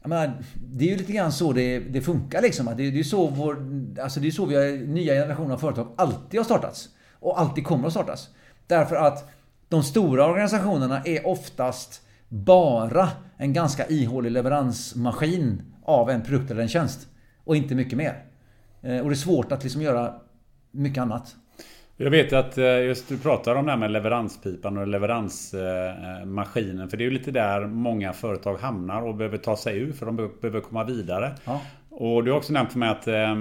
Menar, det är ju lite grann så det, det funkar liksom. Det, det är så vår, alltså det är så vi har, nya generationer av företag alltid har startats. Och alltid kommer att startas. Därför att de stora organisationerna är oftast bara en ganska ihålig leveransmaskin av en produkt eller en tjänst. Och inte mycket mer. Eh, och det är svårt att liksom göra mycket annat. Jag vet att eh, just du pratar om det här med leveranspipan och leveransmaskinen. För det är ju lite där många företag hamnar och behöver ta sig ur för de behöver komma vidare. Ja. Och du har också nämnt för mig att eh,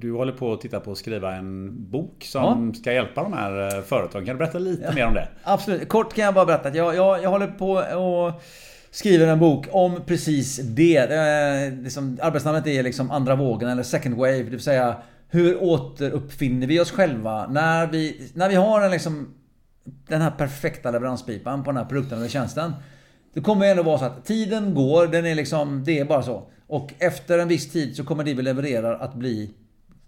du håller på att titta på att skriva en bok som ja. ska hjälpa de här företagen. Kan du berätta lite ja. mer om det? Absolut. Kort kan jag bara berätta att jag, jag, jag håller på och skriver en bok om precis det. det liksom, arbetsnamnet är liksom andra vågen eller second wave. Det vill säga hur återuppfinner vi oss själva när vi, när vi har en liksom, den här perfekta leveranspipan på den här produkten eller tjänsten. Det kommer ändå vara så att tiden går, den är liksom, det är bara så. Och efter en viss tid så kommer det vi levererar att bli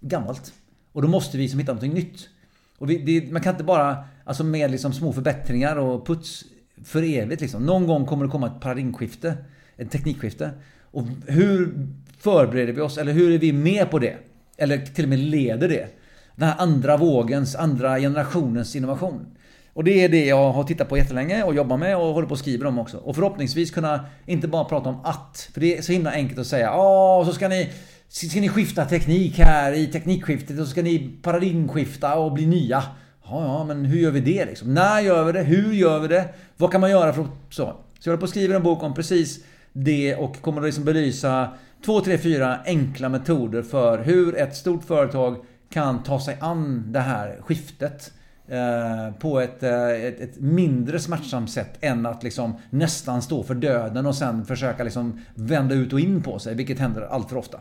gammalt. Och då måste vi liksom hitta någonting nytt. Och vi, det, man kan inte bara, alltså med liksom små förbättringar och puts för evigt liksom. Någon gång kommer det komma ett paradigmskifte. Ett teknikskifte. Och hur förbereder vi oss? Eller hur är vi med på det? Eller till och med leder det? Den här andra vågens, andra generationens innovation. Och det är det jag har tittat på jättelänge och jobbar med och håller på att skriva om också. Och förhoppningsvis kunna inte bara prata om att. För det är så himla enkelt att säga Ja, så ska ni Ska ni skifta teknik här i teknikskiftet och så ska ni paradigmskifta och bli nya. Ja, ja, men hur gör vi det liksom? När gör vi det? Hur gör vi det? Vad kan man göra för att... Så. Så jag håller på att skriva en bok om precis det och kommer att liksom belysa två, tre, fyra enkla metoder för hur ett stort företag kan ta sig an det här skiftet på ett, eh, ett, ett, mindre smärtsamt sätt än att liksom nästan stå för döden och sen försöka liksom vända ut och in på sig, vilket händer allt för ofta.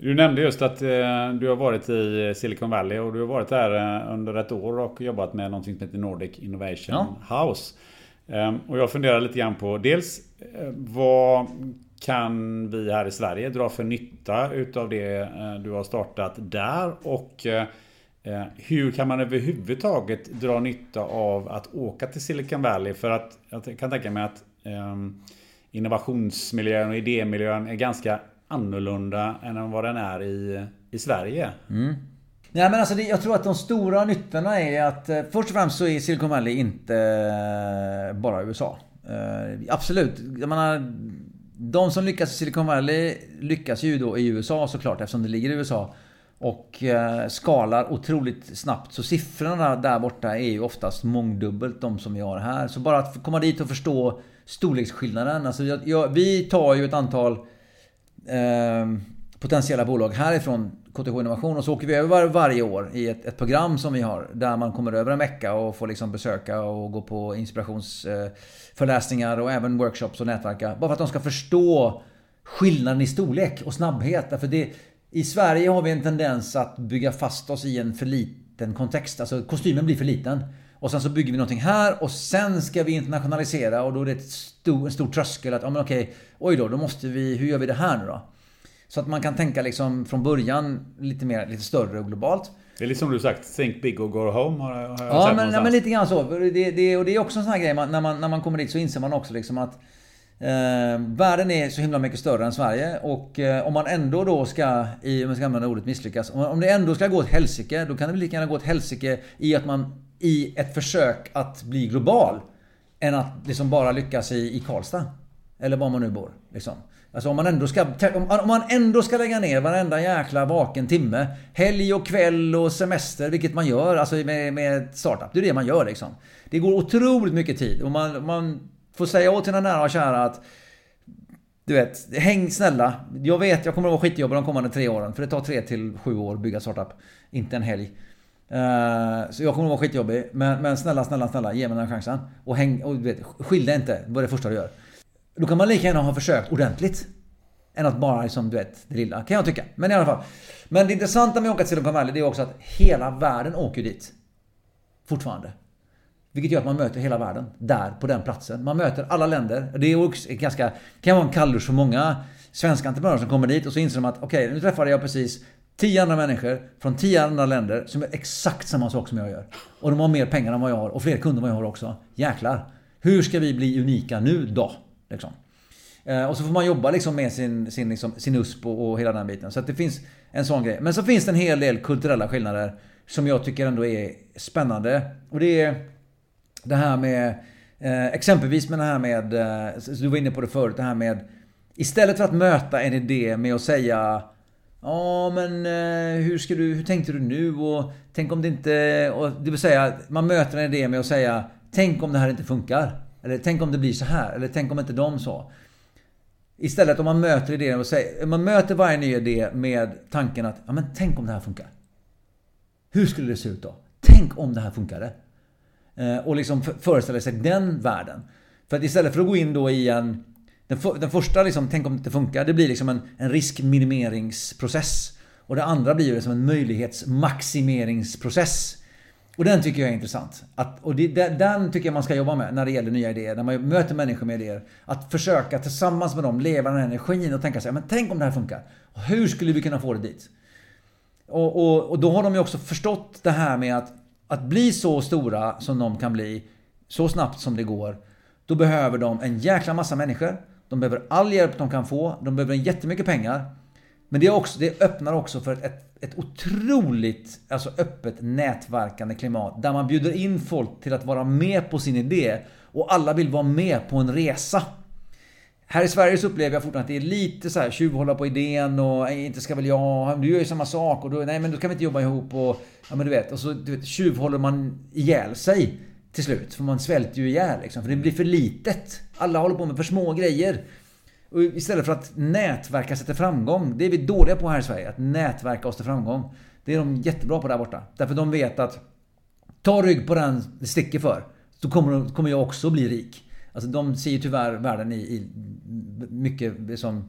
Du nämnde just att eh, du har varit i Silicon Valley och du har varit där eh, under ett år och jobbat med någonting som heter Nordic Innovation ja. House. Ehm, och jag funderar lite grann på dels eh, vad kan vi här i Sverige dra för nytta utav det du har startat där och Eh, hur kan man överhuvudtaget dra nytta av att åka till Silicon Valley? För att jag kan tänka mig att ehm, innovationsmiljön och idémiljön är ganska annorlunda än vad den är i, i Sverige. Mm. Nej men alltså det, jag tror att de stora nyttorna är att eh, först och främst så är Silicon Valley inte eh, bara USA. Eh, absolut, jag menar de som lyckas i Silicon Valley lyckas ju då i USA såklart eftersom det ligger i USA. Och eh, skalar otroligt snabbt. Så siffrorna där borta är ju oftast mångdubbelt de som vi har här. Så bara att komma dit och förstå storleksskillnaden. Alltså jag, jag, vi tar ju ett antal eh, potentiella bolag härifrån KTH Innovation och så åker vi över var, varje år i ett, ett, program som vi har där man kommer över en vecka och får liksom besöka och gå på inspirationsföreläsningar eh, och även workshops och nätverka. Bara för att de ska förstå skillnaden i storlek och snabbhet. Därför det, i Sverige har vi en tendens att bygga fast oss i en för liten kontext. Alltså kostymen blir för liten. Och sen så bygger vi någonting här och sen ska vi internationalisera och då är det ett stor, en stor tröskel att, ja men okej, oj då, då måste vi, hur gör vi det här nu då? Så att man kan tänka liksom från början lite mer, lite större och globalt. Det är lite som du sagt, think big or go home har, har jag ja, men, ja, men lite grann så. Det, det, och det är också en sån här grej, man, när, man, när man kommer dit så inser man också liksom att Eh, världen är så himla mycket större än Sverige och eh, om man ändå då ska, i, om man ska använda ordet misslyckas, om, om det ändå ska gå åt helsike, då kan det väl lika gärna gå åt helsike i att man i ett försök att bli global, än att liksom bara lyckas i, i Karlstad. Eller var man nu bor. Liksom. Alltså om man, ändå ska, om man ändå ska lägga ner varenda jäkla vaken timme. Helg och kväll och semester, vilket man gör alltså med, med startup. Det är det man gör liksom. Det går otroligt mycket tid och man, man får säga åt sina nära och kära att du vet, häng snälla. Jag vet, jag kommer att vara skitjobbig de kommande tre åren. För det tar tre till sju år att bygga startup. Inte en helg. Uh, så jag kommer att vara skitjobbig. Men, men snälla, snälla, snälla, ge mig den här chansen. Och, häng, och du vet, skilj dig inte. Vad är det första du gör. Då kan man lika gärna ha försökt ordentligt. Än att bara liksom, du vet, det lilla. Kan jag tycka. Men i alla fall. Men det intressanta med att åka till Silicon Valley, det är också att hela världen åker dit. Fortfarande. Vilket gör att man möter hela världen där, på den platsen. Man möter alla länder. Det är också ganska, kan vara en kalldusch för många svenska entreprenörer som kommer dit och så inser de att okej, okay, nu träffade jag precis tio andra människor från tio andra länder som gör exakt samma sak som jag gör. Och de har mer pengar än vad jag har och fler kunder än vad jag har också. Jäklar! Hur ska vi bli unika nu då? Liksom. Eh, och så får man jobba liksom med sin, sin, liksom, sin USP och, och hela den biten. Så att det finns en sån grej. Men så finns det en hel del kulturella skillnader som jag tycker ändå är spännande. Och det är det här med eh, exempelvis med det här med, eh, du var inne på det förut, det här med istället för att möta en idé med att säga Ja men eh, hur, ska du, hur tänkte du nu och tänk om det inte... Och det vill säga, man möter en idé med att säga Tänk om det här inte funkar. Eller tänk om det blir så här. Eller tänk om inte de sa... Istället om man möter idén och säger... Man möter varje ny idé med tanken att ja men tänk om det här funkar. Hur skulle det se ut då? Tänk om det här funkade. Eh, och liksom föreställer sig den världen. För att istället för att gå in då i en... Den, för, den första liksom, tänk om det inte funkar, det blir liksom en, en riskminimeringsprocess. Och det andra blir ju liksom en möjlighetsmaximeringsprocess. Och den tycker jag är intressant. Att, och det, den tycker jag man ska jobba med när det gäller nya idéer. När man möter människor med idéer. Att försöka tillsammans med dem leva den här energin och tänka sig, men tänk om det här funkar. Hur skulle vi kunna få det dit? Och, och, och då har de ju också förstått det här med att att bli så stora som de kan bli, så snabbt som det går, då behöver de en jäkla massa människor. De behöver all hjälp de kan få. De behöver jättemycket pengar. Men det, också, det öppnar också för ett, ett otroligt alltså öppet nätverkande klimat. Där man bjuder in folk till att vara med på sin idé. Och alla vill vara med på en resa. Här i Sverige så upplever jag fortfarande att det är lite så här tjuvhålla på idén och inte ska väl jag, du gör ju samma sak och då, nej men då kan vi inte jobba ihop och ja men du vet. Och så du vet, tjuvhåller man ihjäl sig till slut. För man svälter ju ihjäl liksom. För det blir för litet. Alla håller på med för små grejer. Och istället för att nätverka sig till framgång. Det är vi dåliga på här i Sverige. Att nätverka oss till framgång. Det är de jättebra på där borta. Därför de vet att ta rygg på den det sticker för. Så kommer, kommer jag också bli rik. Alltså de ser ju tyvärr världen i, i mycket som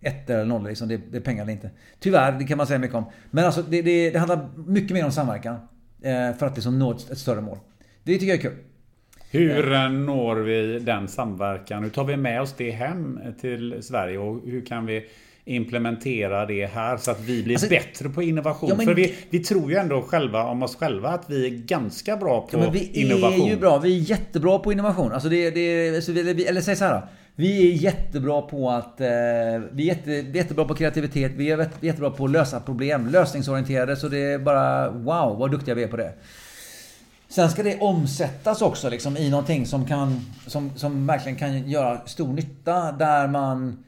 ett eller noll. Liksom. Det, det är pengar eller inte. Tyvärr, det kan man säga mycket om. Men alltså det, det, det handlar mycket mer om samverkan. Eh, för att liksom nå ett, ett större mål. Det tycker jag är kul. Hur eh, når vi den samverkan? Hur tar vi med oss det hem till Sverige? Och hur kan vi implementera det här så att vi blir alltså, bättre på innovation. Ja, men, För vi, vi tror ju ändå själva om oss själva att vi är ganska bra på ja, vi innovation. Vi är ju bra. Vi är jättebra på innovation. Alltså det, det, alltså vi, eller säg så här då. Vi är jättebra på att... Eh, vi, är jätte, jättebra på kreativitet. Vi är jättebra på att lösa problem. Lösningsorienterade. Så det är bara wow vad duktiga vi är på det. Sen ska det omsättas också liksom i någonting som kan... Som, som verkligen kan göra stor nytta. Där man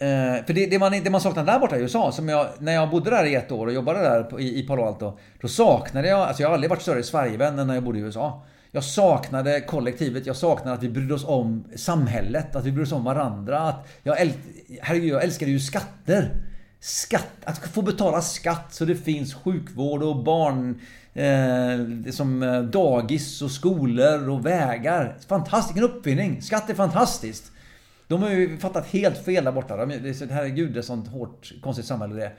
Eh, för det, det, man, det man saknar där borta i USA, som jag, när jag bodde där i ett år och jobbade där på, i, i Palo Alto. Då saknade jag, alltså jag har aldrig varit större Sverigevän än när jag bodde i USA. Jag saknade kollektivet, jag saknade att vi brydde oss om samhället, att vi brydde oss om varandra. Att jag, äl, herregud, jag älskade ju skatter. Skatt, att få betala skatt så det finns sjukvård och barn... Eh, som eh, dagis och skolor och vägar. Fantastisk, en uppfinning. Skatt är fantastiskt. De har ju fattat helt fel där borta. De, det är herregud, det är sånt hårt, konstigt samhälle det är.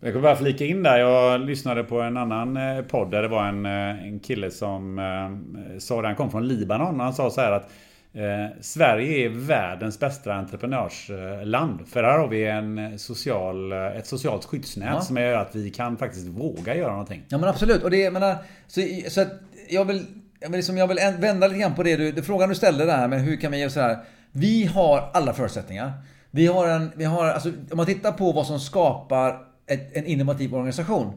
Jag kan bara flika in där. Jag lyssnade på en annan eh, podd där det var en, eh, en kille som eh, sa han kom från Libanon. Han sa så här att eh, Sverige är världens bästa entreprenörsland. För här har vi en social, ett socialt skyddsnät ja. som gör att vi kan faktiskt våga göra någonting. Ja men absolut. Och det, menar, så, så att jag vill, jag vill, liksom, jag vill vända lite grann på det du, frågan du ställde där med hur kan vi göra så här. Vi har alla förutsättningar. Vi har en, vi har, alltså, om man tittar på vad som skapar ett, en innovativ organisation.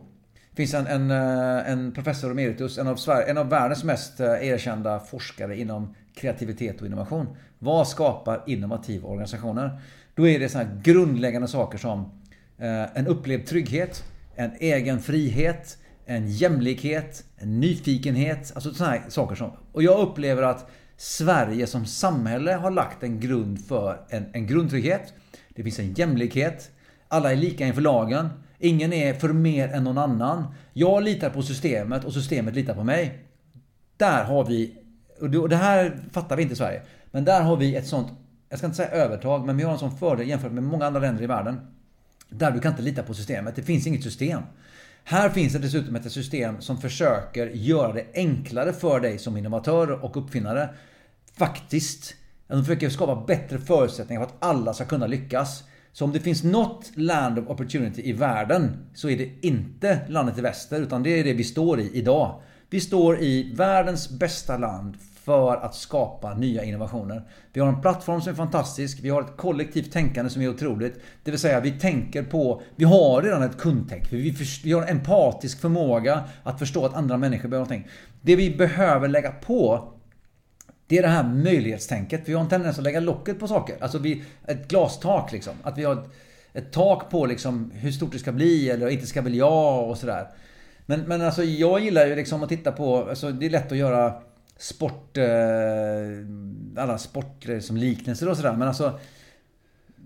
Det finns en, en, eh, en professor emeritus, en av, Sverige, en av världens mest eh, erkända forskare inom kreativitet och innovation. Vad skapar innovativa organisationer? Då är det sådana grundläggande saker som eh, en upplevd trygghet, en egen frihet, en jämlikhet, en nyfikenhet. Alltså sådana här saker som... Och jag upplever att Sverige som samhälle har lagt en grund för en, en grundtrygghet. Det finns en jämlikhet. Alla är lika inför lagen. Ingen är för mer än någon annan. Jag litar på systemet och systemet litar på mig. Där har vi, och det här fattar vi inte i Sverige, men där har vi ett sånt, jag ska inte säga övertag, men vi har en sån fördel jämfört med många andra länder i världen. Där du kan inte lita på systemet. Det finns inget system. Här finns det dessutom ett system som försöker göra det enklare för dig som innovatör och uppfinnare. Faktiskt. De försöker skapa bättre förutsättningar för att alla ska kunna lyckas. Så om det finns något land of opportunity i världen så är det inte landet i väster utan det är det vi står i idag. Vi står i världens bästa land för att skapa nya innovationer. Vi har en plattform som är fantastisk. Vi har ett kollektivt tänkande som är otroligt. Det vill säga vi tänker på... Vi har redan ett kundtänk. Vi, vi har en empatisk förmåga att förstå att andra människor behöver någonting. Det vi behöver lägga på det är det här möjlighetstänket. Vi har en tendens att lägga locket på saker. Alltså vi, ett glastak liksom. Att vi har ett, ett tak på liksom hur stort det ska bli eller inte ska väl jag och sådär. Men, men alltså jag gillar ju liksom att titta på, alltså det är lätt att göra sport... Eh, alla sporter som liknelser och sådär. Men alltså...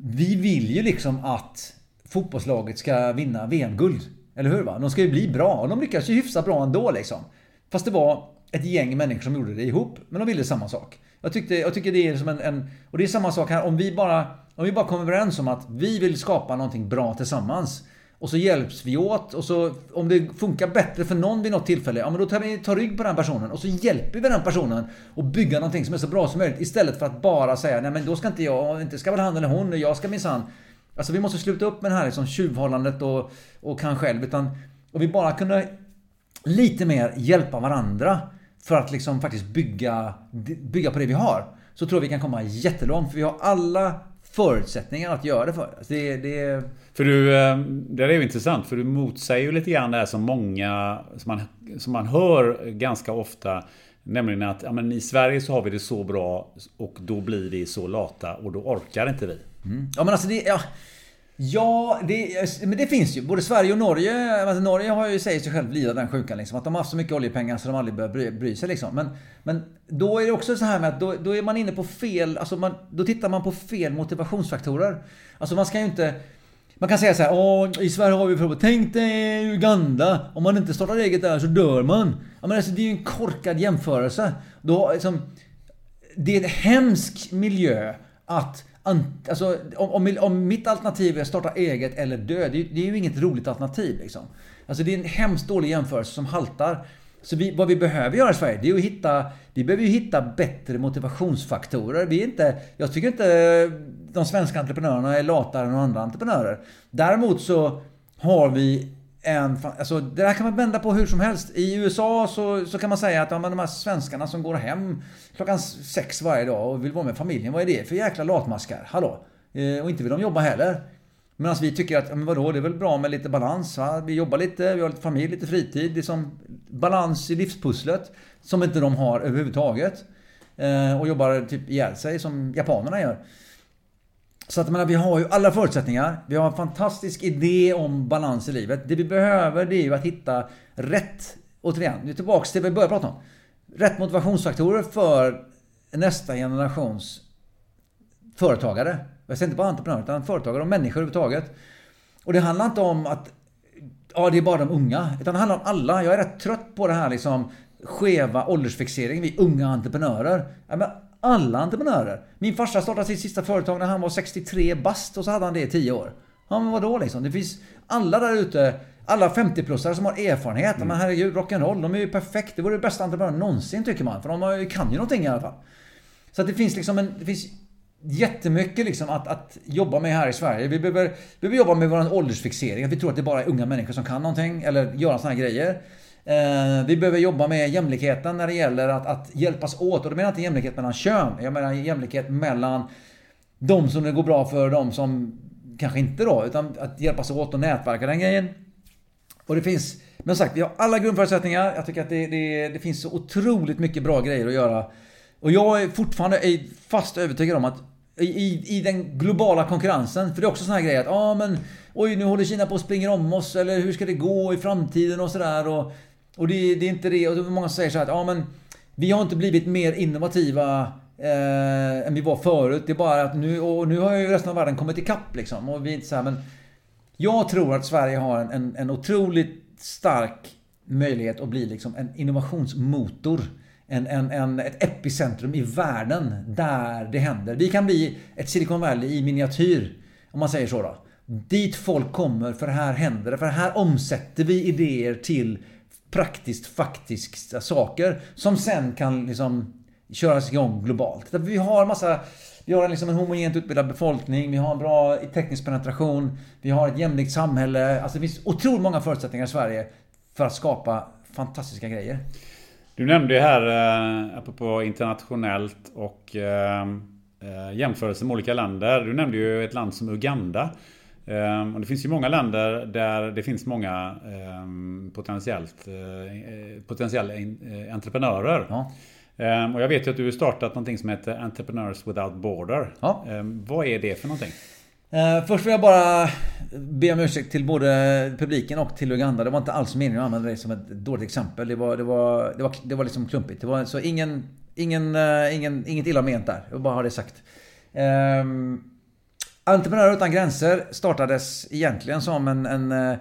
Vi vill ju liksom att fotbollslaget ska vinna VM-guld. Eller hur? Va? De ska ju bli bra. Och de lyckas ju hyfsat bra ändå liksom. Fast det var ett gäng människor som gjorde det ihop. Men de ville samma sak. Jag, tyckte, jag tycker det är som en, en... Och det är samma sak här. Om vi bara... Om vi bara kommer överens om att vi vill skapa någonting bra tillsammans. Och så hjälps vi åt och så om det funkar bättre för någon vid något tillfälle, ja men då tar vi tar rygg på den personen och så hjälper vi den personen och bygga någonting som är så bra som möjligt istället för att bara säga nej men då ska inte jag, inte ska väl han eller hon, jag ska minsann. Alltså vi måste sluta upp med det här liksom tjuvhållandet och, och kan själv utan om vi bara kunde lite mer hjälpa varandra för att liksom faktiskt bygga, bygga på det vi har. Så tror jag vi kan komma jättelångt för vi har alla förutsättningar att göra det för. Alltså det, det... För du, eh, det är ju intressant för du motsäger ju lite grann det här som många, som man, som man hör ganska ofta. Nämligen att ja, men i Sverige så har vi det så bra och då blir vi så lata och då orkar inte vi. Mm. Ja men alltså det, ja, Ja, det, men det finns ju. Både Sverige och Norge. Alltså Norge har ju, säger sig själv, lidit den sjukan. Liksom, att de har haft så mycket oljepengar så de aldrig behöver bry, bry sig. Liksom. Men, men då är det också så här med att då, då är man inne på fel... Alltså man, då tittar man på fel motivationsfaktorer. Alltså man ska ju inte... Man kan säga så här, Åh, i Sverige har vi problem. Tänk dig Uganda. Om man inte startar eget där så dör man. Ja, men alltså, det är ju en korkad jämförelse. Då, liksom, det är en hemsk miljö att Alltså, om, om, mitt alternativ är att starta eget eller dö, det, det är ju inget roligt alternativ. Liksom. Alltså, det är en hemskt dålig jämförelse som haltar. Så vi, vad vi behöver göra i Sverige, det är att hitta... Vi behöver ju hitta bättre motivationsfaktorer. Vi är inte... Jag tycker inte eh, de svenska entreprenörerna är latare än andra entreprenörer. Däremot så har vi en... Alltså, det där kan man vända på hur som helst. I USA så, så kan man säga att ja, de här svenskarna som går hem klockan sex varje dag och vill vara med familjen. Vad är det för jäkla latmaskar? Hallå? Eh, och inte vill de jobba heller. Medan vi tycker att, men vadå, det är väl bra med lite balans. Va? Vi jobbar lite, vi har lite familj, lite fritid. Det är som balans i livspusslet. Som inte de har överhuvudtaget. Eh, och jobbar typ ihjäl sig som japanerna gör. Så att menar, vi har ju alla förutsättningar. Vi har en fantastisk idé om balans i livet. Det vi behöver det är ju att hitta rätt, återigen, nu tillbaks till det vi började prata om. Rätt motivationsfaktorer för nästa generations företagare. Jag säger inte bara entreprenörer, utan företagare och människor överhuvudtaget. Och det handlar inte om att ja, det är bara de unga. Utan det handlar om alla. Jag är rätt trött på det här liksom skeva åldersfixeringen vid unga entreprenörer. Ja, men alla entreprenörer. Min farsa startade sitt sista företag när han var 63 bast och så hade han det i 10 år. Ja men vadå liksom? Det finns alla där ute, alla 50-plussare som har erfarenhet. Mm. Men herregud, rock'n'roll, de är ju perfekt. Det vore det bästa entreprenören någonsin tycker man. För de kan ju någonting i alla fall. Så att det finns liksom en... Det finns jättemycket liksom att, att jobba med här i Sverige. Vi behöver, vi behöver jobba med vår åldersfixering. Att vi tror att det bara är unga människor som kan någonting eller göra såna här grejer. Eh, vi behöver jobba med jämlikheten när det gäller att, att hjälpas åt. Och då menar jag inte jämlikhet mellan kön. Jag menar jämlikhet mellan de som det går bra för, och de som kanske inte då. Utan att hjälpas åt och nätverka den grejen. Och det finns, men sagt, vi har alla grundförutsättningar. Jag tycker att det, det, det finns så otroligt mycket bra grejer att göra. Och jag är fortfarande fast övertygad om att i, i den globala konkurrensen. För det är också såna här grejer att, ja ah, men oj nu håller Kina på att springa om oss eller hur ska det gå i framtiden och sådär. Och, och det, det, är inte det. Och många säger så här att, ja men vi har inte blivit mer innovativa eh, än vi var förut. Det är bara att nu, och nu har ju resten av världen kommit ikapp liksom. Och vi är inte så här, men jag tror att Sverige har en, en, en otroligt stark möjlighet att bli liksom en innovationsmotor en, en, en, ett epicentrum i världen där det händer. Vi kan bli ett Silicon Valley i miniatyr, om man säger så då. Dit folk kommer, för här händer det. För här omsätter vi idéer till praktiskt faktiska saker som sen kan liksom köras igång globalt. Vi har massa vi har liksom en homogent utbildad befolkning, vi har en bra teknisk penetration, vi har ett jämlikt samhälle. Alltså det finns otroligt många förutsättningar i Sverige för att skapa fantastiska grejer. Du nämnde ju här, eh, apropå internationellt och eh, eh jämförelse med olika länder. Du nämnde ju ett land som Uganda. Eh, och det finns ju många länder där det finns många eh, potentiellt, eh, potentiella entreprenörer. Ja. Och jag vet ju att du har startat någonting som heter Entrepreneurs Without Border. Ja. Vad är det för någonting? Uh, först vill jag bara be om ursäkt till både publiken och till Uganda. Det var inte alls meningen att använda det som ett dåligt exempel. Det var, det var, det var, det var liksom klumpigt. Det var, så ingen, ingen, uh, ingen, inget illa ment där. Jag vill bara ha det sagt. Um, Entreprenörer utan gränser startades egentligen som en, en eh,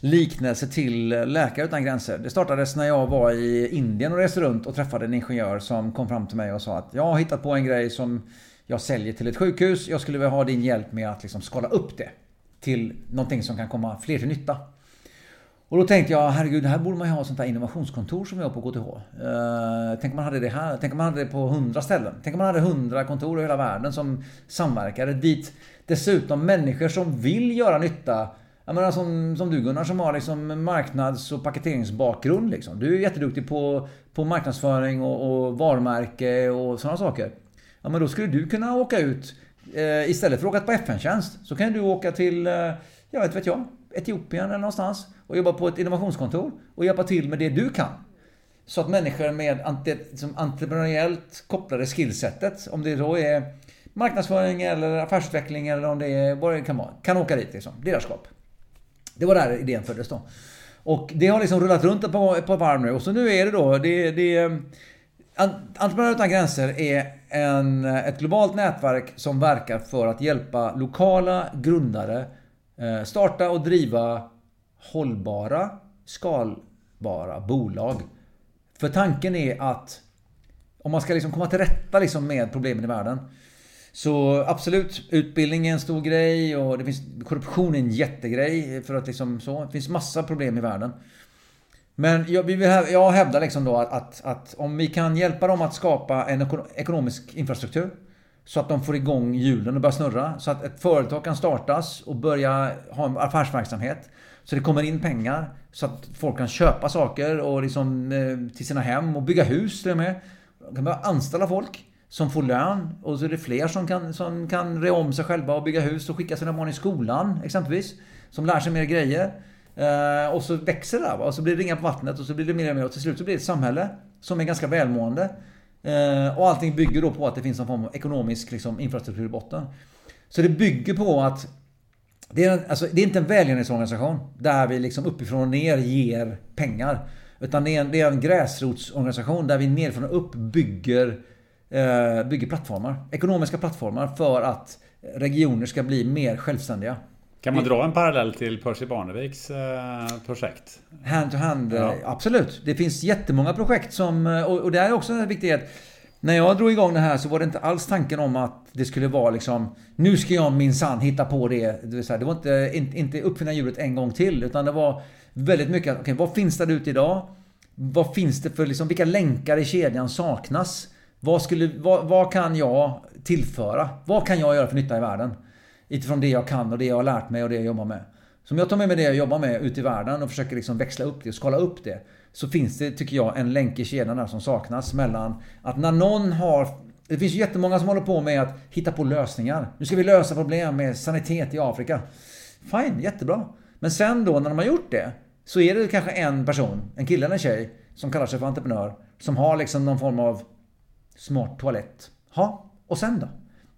liknelse till Läkare utan gränser. Det startades när jag var i Indien och reste runt och träffade en ingenjör som kom fram till mig och sa att jag har hittat på en grej som jag säljer till ett sjukhus. Jag skulle vilja ha din hjälp med att liksom skala upp det till någonting som kan komma fler till nytta. Och då tänkte jag, herregud, här borde man ju ha sånt här innovationskontor som vi har på KTH. Uh, eh, tänk om man hade det här. Tänk om man hade det på 100 ställen. Tänk om man hade 100 kontor i hela världen som samverkade. Dit dessutom människor som vill göra nytta. Jag menar som, som du Gunnar som har liksom marknads och paketeringsbakgrund. Liksom. Du är jätteduktig på, på marknadsföring och, och varumärke och sådana saker. Ja, men då skulle du kunna åka ut eh, istället för att åka på FN-tjänst. Så kan du åka till, eh, jag vet, vet jag, Etiopien eller någonstans och jobba på ett innovationskontor och hjälpa till med det du kan. Så att människor med liksom, entreprenöriellt kopplade skillsetet, om det då är marknadsföring eller affärsutveckling eller om det är vad det kan vara, kan åka dit liksom. Ledarskap. Det var där idén föddes då. Och det har liksom rullat runt ett par varv nu och så nu är det då, det, det Entreprenörer utan gränser är en, ett globalt nätverk som verkar för att hjälpa lokala grundare Eh, starta och driva hållbara, skalbara bolag. För tanken är att om man ska liksom komma till rätta liksom med problemen i världen så absolut, utbildning är en stor grej och det finns, korruption är en jättegrej. För att liksom så, det finns massa problem i världen. Men jag, jag hävdar liksom då att, att, att, om vi kan hjälpa dem att skapa en ekonomisk infrastruktur så att de får igång hjulen och börjar snurra. Så att ett företag kan startas och börja ha en affärsverksamhet. Så det kommer in pengar. Så att folk kan köpa saker och liksom, eh, till sina hem och bygga hus till och med. De kan börja anställa folk som får lön. Och så är det fler som kan, som kan re om sig själva och bygga hus och skicka sina barn i skolan exempelvis. Som lär sig mer grejer. Eh, och så växer det där, och så blir det ringar på vattnet och så blir det mer och mer och till slut så blir det ett samhälle som är ganska välmående. Eh, och allting bygger då på att det finns någon form av ekonomisk liksom, infrastruktur i botten. Så det bygger på att det är, alltså, det är inte en välgörenhetsorganisation där vi liksom uppifrån och ner ger pengar. Utan det är en, det är en gräsrotsorganisation där vi nerifrån och upp bygger, eh, bygger plattformar. Ekonomiska plattformar för att regioner ska bli mer självständiga. Kan man dra en parallell till Percy Barneviks eh, projekt? Hand to hand, ja. absolut. Det finns jättemånga projekt som... Och det är också en viktighet. När jag drog igång det här så var det inte alls tanken om att det skulle vara liksom Nu ska jag minsann hitta på det. Det, så här, det var inte, inte, uppfinna hjulet en gång till. Utan det var väldigt mycket, okay, vad finns där ute idag? Vad finns det för liksom, vilka länkar i kedjan saknas? Vad, skulle, vad, vad kan jag tillföra? Vad kan jag göra för nytta i världen? Utifrån det jag kan och det jag har lärt mig och det jag jobbar med. Så om jag tar med mig det jag jobbar med ut i världen och försöker liksom växla upp det och skala upp det. Så finns det, tycker jag, en länk i kedjan där som saknas mellan att när någon har... Det finns ju jättemånga som håller på med att hitta på lösningar. Nu ska vi lösa problem med sanitet i Afrika. Fine, jättebra. Men sen då när de har gjort det så är det kanske en person, en kille eller en tjej, som kallar sig för entreprenör. Som har liksom någon form av smart toalett. Ja, och sen då?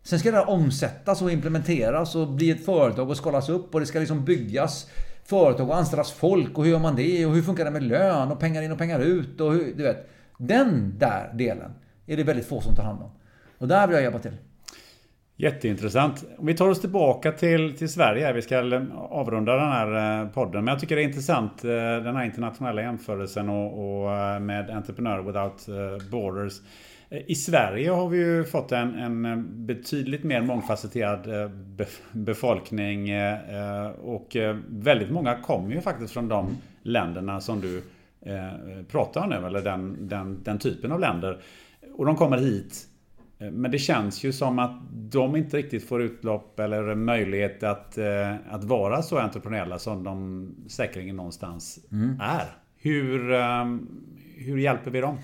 Sen ska det här omsättas och implementeras och bli ett företag och skalas upp och det ska liksom byggas företag och anställas folk och hur gör man det och hur funkar det med lön och pengar in och pengar ut och hur, du vet. Den där delen är det väldigt få som tar hand om. Och där vill jag jobba till. Jätteintressant. Om vi tar oss tillbaka till, till Sverige. Vi ska eh, avrunda den här eh, podden. Men jag tycker det är intressant eh, den här internationella jämförelsen och, och med Entrepreneur Without Borders. I Sverige har vi ju fått en, en betydligt mer mångfacetterad befolkning och väldigt många kommer ju faktiskt från de länderna som du pratar om nu, eller den, den, den typen av länder. Och de kommer hit Eh, men det känns ju som att de inte riktigt får utlopp eller möjlighet att, eh, att vara så entreprenöriella som de säkerligen någonstans mm. är. Hur, hur hjälper vi dem?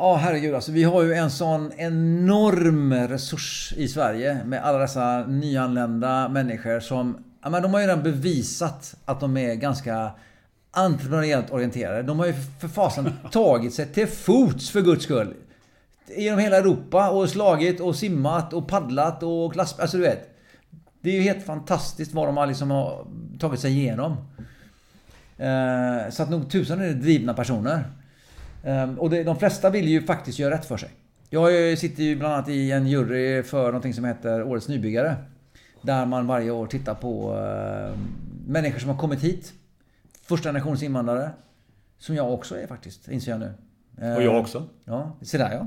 Ja, herregud alltså. Vi har ju en sån enorm resurs i Sverige med alla dessa nyanlända människor som... Ja, men de har ju redan bevisat att de är ganska entreprenöriellt orienterade. De har ju för fasen tagit sig till fots för guds skull genom hela Europa och slagit och simmat och paddlat och klass... Alltså du vet. Det är ju helt fantastiskt vad de liksom har tagit sig igenom. Eh, så att nog tusan är det drivna personer. Eh, och det, de flesta vill ju faktiskt göra rätt för sig. Jag sitter ju bland annat i en jury för någonting som heter Årets Nybyggare. Där man varje år tittar på eh, människor som har kommit hit. Första generationens invandrare. Som jag också är faktiskt, inser jag nu. Och jag också. Ja, se där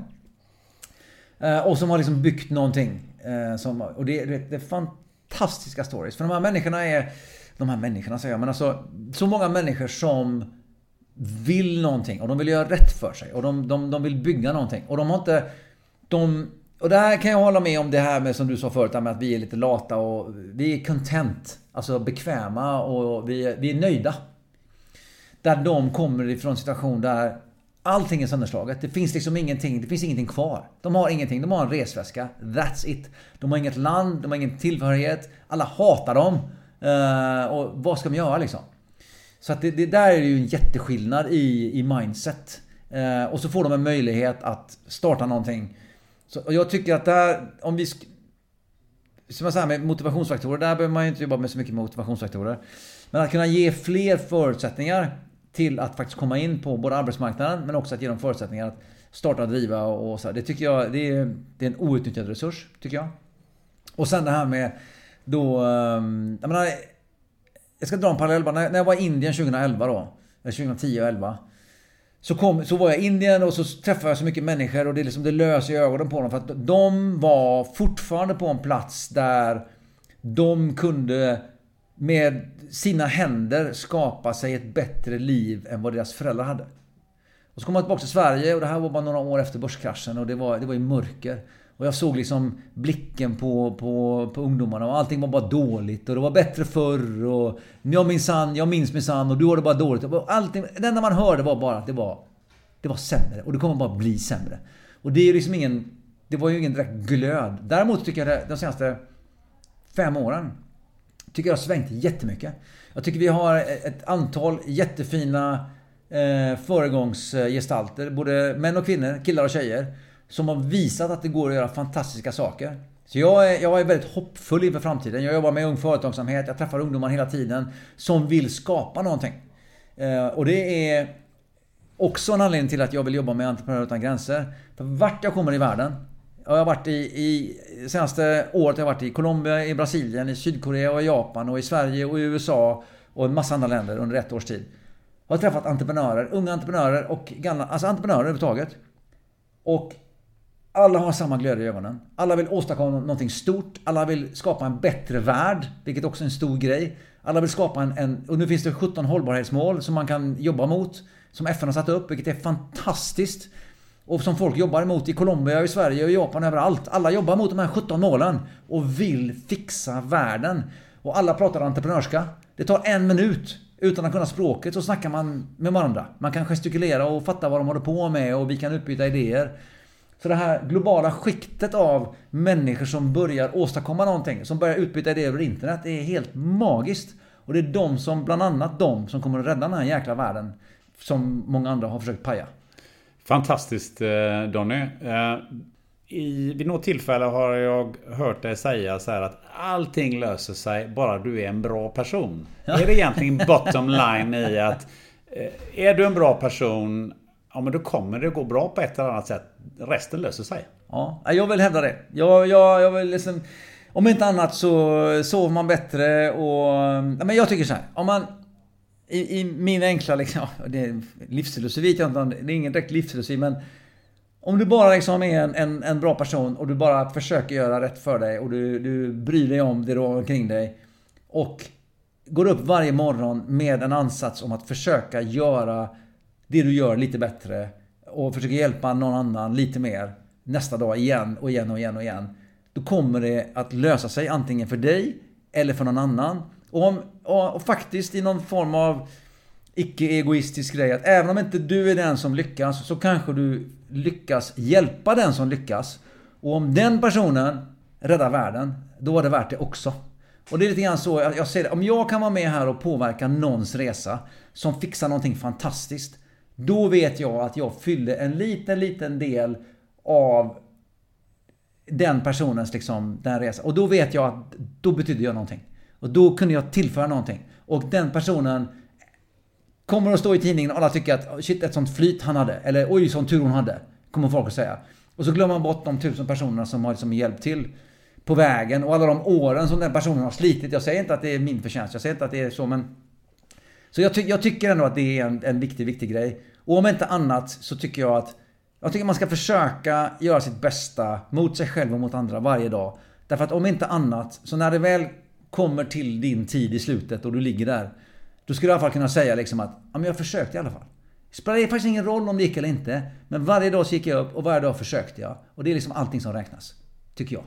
ja. Och som har liksom byggt någonting. Eh, som, och det, det, det är fantastiska stories. För de här människorna är... De här människorna säger jag, men alltså så många människor som vill någonting och de vill göra rätt för sig och de, de, de vill bygga någonting. Och de har inte... De, och det här kan jag hålla med om det här med som du sa förut, med att vi är lite lata och vi är content. Alltså bekväma och vi är, vi är nöjda. Där de kommer ifrån en situation där Allting är sönderslaget. Det finns liksom ingenting. Det finns ingenting kvar. De har ingenting. De har en resväska. That's it. De har inget land. De har ingen tillhörighet. Alla hatar dem. Uh, och vad ska de göra liksom? Så att det, det, där är ju en jätteskillnad i, i mindset. Eh, och så får de en möjlighet att starta någonting. Så, och jag tycker att där, om vi... Som jag säger med motivationsfaktorer, där behöver man ju inte jobba med så mycket motivationsfaktorer. Men att kunna ge fler förutsättningar till att faktiskt komma in på både arbetsmarknaden men också att ge dem förutsättningar att starta och driva och, så. Det tycker jag det är, det är en outnyttjad resurs, tycker jag. Och sen det här med då... Ehm, jag menar, jag ska dra en parallell bara. När jag var i Indien 2011 då, eller 2010 och 2011. Så, kom, så var jag i Indien och så träffade jag så mycket människor och det, liksom, det löser i ögonen på dem. För att de var fortfarande på en plats där de kunde med sina händer skapa sig ett bättre liv än vad deras föräldrar hade. Och så kom man tillbaka till Sverige och det här var bara några år efter börskraschen och det var, det var i mörker. Och jag såg liksom blicken på, på, på ungdomarna och allting var bara dåligt och det var bättre förr och jag minsann, jag minns minsann och du har det bara dåligt. Allting, det enda man hörde var bara att det var, det var sämre och det kommer bara bli sämre. Och det är ju liksom ingen, det var ju ingen direkt glöd. Däremot tycker jag de senaste fem åren tycker jag har svängt jättemycket. Jag tycker vi har ett antal jättefina eh, föregångsgestalter, både män och kvinnor, killar och tjejer, som har visat att det går att göra fantastiska saker. Så jag är, jag är väldigt hoppfull inför framtiden. Jag jobbar med ung företagsamhet, jag träffar ungdomar hela tiden som vill skapa någonting. Eh, och det är också en anledning till att jag vill jobba med Entreprenörer Utan Gränser. För vart jag kommer i världen jag har varit i, i senaste året har jag varit i Colombia, i Brasilien, i Sydkorea och i Japan och i Sverige och i USA och en massa andra länder under ett års tid. Jag har träffat entreprenörer, unga entreprenörer och gamla, alltså entreprenörer överhuvudtaget. Och alla har samma glöd i ögonen. Alla vill åstadkomma någonting stort. Alla vill skapa en bättre värld, vilket också är en stor grej. Alla vill skapa en, en... Och nu finns det 17 hållbarhetsmål som man kan jobba mot. Som FN har satt upp, vilket är fantastiskt. Och som folk jobbar emot i Colombia, i Sverige och i Japan överallt. Alla jobbar mot de här 17 målen och vill fixa världen. Och alla pratar entreprenörska. Det tar en minut. Utan att kunna språket så snackar man med varandra. Man kan gestikulera och fatta vad de håller på med och vi kan utbyta idéer. Så det här globala skiktet av människor som börjar åstadkomma någonting, som börjar utbyta idéer över internet, det är helt magiskt. Och det är de som, bland annat de, som kommer att rädda den här jäkla världen. Som många andra har försökt paja. Fantastiskt eh, Donny. Eh, I, vid något tillfälle har jag hört dig säga så här att allting löser sig bara du är en bra person. Ja. Är det egentligen bottom line i att eh, är du en bra person, ja men då kommer det gå bra på ett eller annat sätt. Resten löser sig. Ja, jag vill hävda det. Jag, jag, jag vill liksom, om inte annat så sover man bättre och... men jag tycker så här. Om man i, i min enkla liksom, det livsfilosofi vet jag inte, det är ingen direkt livsfilosofi men om du bara liksom är en, en, en, bra person och du bara försöker göra rätt för dig och du, du bryr dig om det du har omkring dig och går upp varje morgon med en ansats om att försöka göra det du gör lite bättre och försöker hjälpa någon annan lite mer nästa dag igen och igen och igen och igen. Då kommer det att lösa sig antingen för dig eller för någon annan. Och, om, och, och faktiskt i någon form av icke-egoistisk grej att även om inte du är den som lyckas så kanske du lyckas hjälpa den som lyckas. Och om den personen räddar världen, då är det värt det också. Och det är lite grann så jag ser det. Om jag kan vara med här och påverka någons resa som fixar någonting fantastiskt. Då vet jag att jag fyllde en liten, liten del av den personens liksom, den resan. Och då vet jag att då betydde jag någonting. Och då kunde jag tillföra någonting. Och den personen kommer att stå i tidningen och alla tycker att shit, ett sånt flyt han hade. Eller oj, sån tur hon hade. Kommer folk att säga. Och så glömmer man bort de tusen personerna som har liksom hjälpt till på vägen och alla de åren som den personen har slitit. Jag säger inte att det är min förtjänst, jag säger inte att det är så men... Så jag, ty jag tycker ändå att det är en, en viktig, viktig grej. Och om inte annat så tycker jag att... Jag tycker man ska försöka göra sitt bästa mot sig själv och mot andra varje dag. Därför att om inte annat, så när det väl kommer till din tid i slutet och du ligger där. Då skulle du i alla fall kunna säga liksom att ja, men jag försökte i alla fall. Det spelar faktiskt ingen roll om det gick eller inte. Men varje dag så gick jag upp och varje dag försökte jag. Och det är liksom allting som räknas. Tycker jag.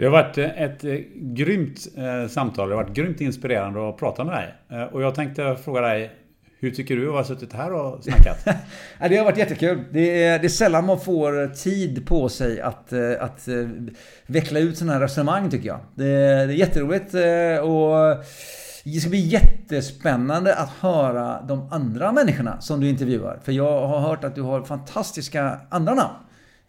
Det har varit eh, ett eh, grymt eh, samtal. Det har varit grymt inspirerande att prata med dig. Och jag tänkte fråga dig hur tycker du att ha suttit här och snackat? det har varit jättekul. Det är, det är sällan man får tid på sig att, att veckla ut sådana här resonemang tycker jag. Det, är, det är jätteroligt och det ska bli jättespännande att höra de andra människorna som du intervjuar. För jag har hört att du har fantastiska andra namn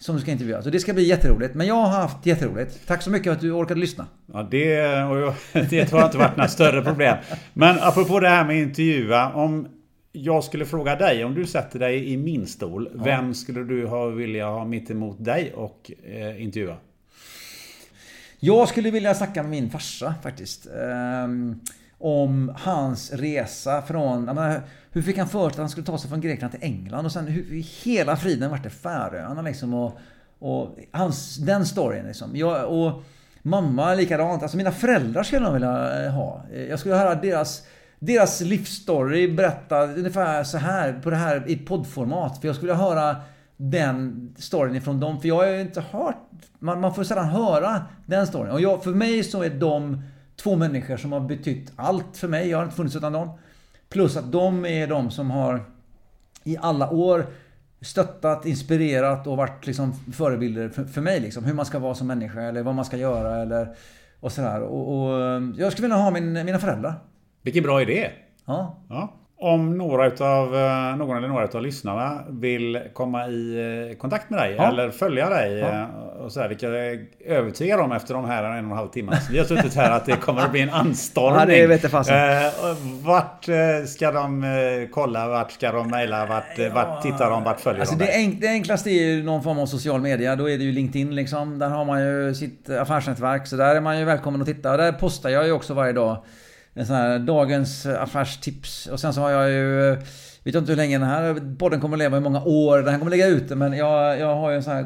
som ska intervjua. Så det ska bli jätteroligt. Men jag har haft jätteroligt. Tack så mycket att du orkade lyssna. Ja, det, och jag, det jag inte varit några större problem. Men apropå det här med intervjua. Om jag skulle fråga dig, om du sätter dig i min stol. Ja. Vem skulle du ha, vilja ha mitt emot dig och eh, intervjua? Jag skulle vilja snacka med min farsa faktiskt. Um, om hans resa från... Menar, hur fick han för sig att han skulle ta sig från Grekland till England? Och sen hur i hela friden vart det Färöarna liksom? Och, och hans, den storyn liksom. Jag, och mamma likadant. Alltså mina föräldrar skulle jag vilja eh, ha. Jag skulle höra deras deras livsstory berätta ungefär så här på det här i poddformat. För jag skulle vilja höra den storyn ifrån dem. För jag har ju inte hört... Man, man får sällan höra den storyn. Och jag, för mig så är de två människor som har betytt allt för mig. Jag har inte funnits utan dem. Plus att de är de som har i alla år stöttat, inspirerat och varit liksom förebilder för, för mig. Liksom. Hur man ska vara som människa eller vad man ska göra eller och sådär. Och, och jag skulle vilja ha min, mina föräldrar. Vilken bra idé! Ja. ja. Om några utav, eh, någon eller några av lyssnarna vill komma i eh, kontakt med dig ja. eller följa dig ja. Eh, och så här, vilka är övertygad om efter de här en och en halv timme. vi har suttit här att det kommer att bli en anstormning. Ja, det vet jag vart ska de kolla? Vart ska de mejla? Vart, ja. vart tittar de? Vart följer alltså de? Det, enk, det enklaste är ju någon form av social media. Då är det ju LinkedIn liksom. Där har man ju sitt affärsnätverk. Så där är man ju välkommen att titta. Där postar jag ju också varje dag en sån här dagens affärstips. Och sen så har jag ju vet jag inte hur länge den här podden kommer att leva, i många år den här kommer att ligga ute. Men jag, jag har ju en sån här,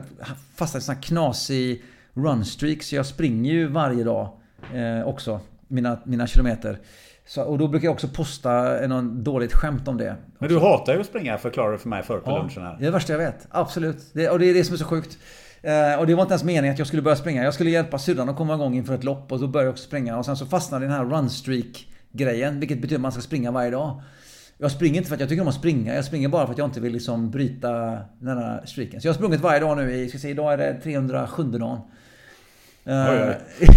fastnat i en sån här knasig runstreak. Så jag springer ju varje dag eh, också. Mina, mina kilometer. Så, och då brukar jag också posta något dåligt skämt om det. Men du hatar ju att springa, förklarade du för mig förut på ja, lunchen här. Det är det värsta jag vet. Absolut. Det, och det är det som är så sjukt. Eh, och det var inte ens meningen att jag skulle börja springa. Jag skulle hjälpa syrran att komma igång inför ett lopp och då började jag också springa. Och sen så fastnade den här runstreak grejen. Vilket betyder att man ska springa varje dag. Jag springer inte för att jag tycker om att springa. Jag springer bara för att jag inte vill liksom bryta den här streaken. Så jag har sprungit varje dag nu i, ska se, idag är det 307 dagen. Oj, oj.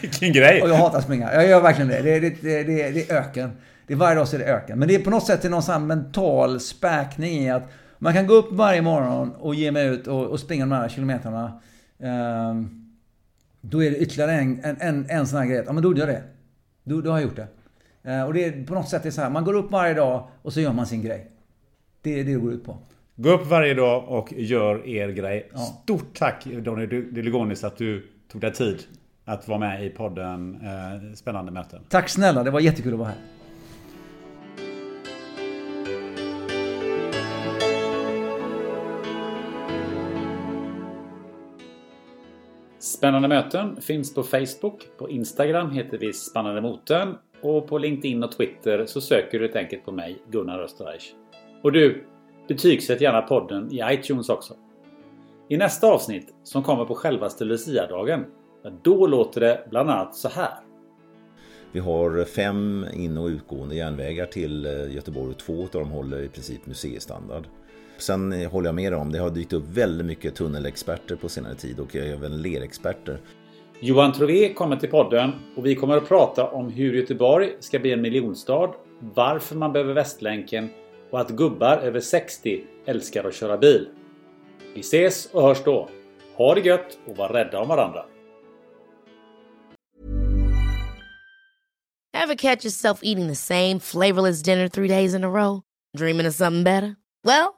Vilken grej! Och jag hatar att springa. Jag gör verkligen det. Det är, det, det, det är öken. Det är varje dag så är det öken. Men det är på något sätt någon sån mental späkning i att man kan gå upp varje morgon och ge mig ut och, och springa de här kilometrarna. Um, då är det ytterligare en, en, en, en sån här grej. Ja men då gjorde jag det. Då, då har jag gjort det. Uh, och det är på något sätt är så här. Man går upp varje dag och så gör man sin grej. Det är det det går ut på. Gå upp varje dag och gör er grej. Ja. Stort tack Donny Delegonis att du tog dig tid att vara med i podden eh, Spännande möten. Tack snälla, det var jättekul att vara här. Spännande möten finns på Facebook. På Instagram heter vi Spännande moten. Och på LinkedIn och Twitter så söker du helt enkelt på mig, Gunnar Österreich. Och du, betygsätt gärna podden i iTunes också. I nästa avsnitt, som kommer på självaste Lucia-dagen, då låter det bland annat så här. Vi har fem in och utgående järnvägar till eh, Göteborg och två av dem håller i princip museistandard. Sen håller jag med om, det har dykt upp väldigt mycket tunnelexperter på senare tid och även lerexperter. Johan Trové kommer till podden och vi kommer att prata om hur Göteborg ska bli en miljonstad, varför man behöver Västlänken och att gubbar över 60 älskar att köra bil. Vi ses och hörs då. Ha det gött och var rädda om varandra. Have catch yourself eating the same flavorless dinner three days in a row? Dreaming of something better? Well,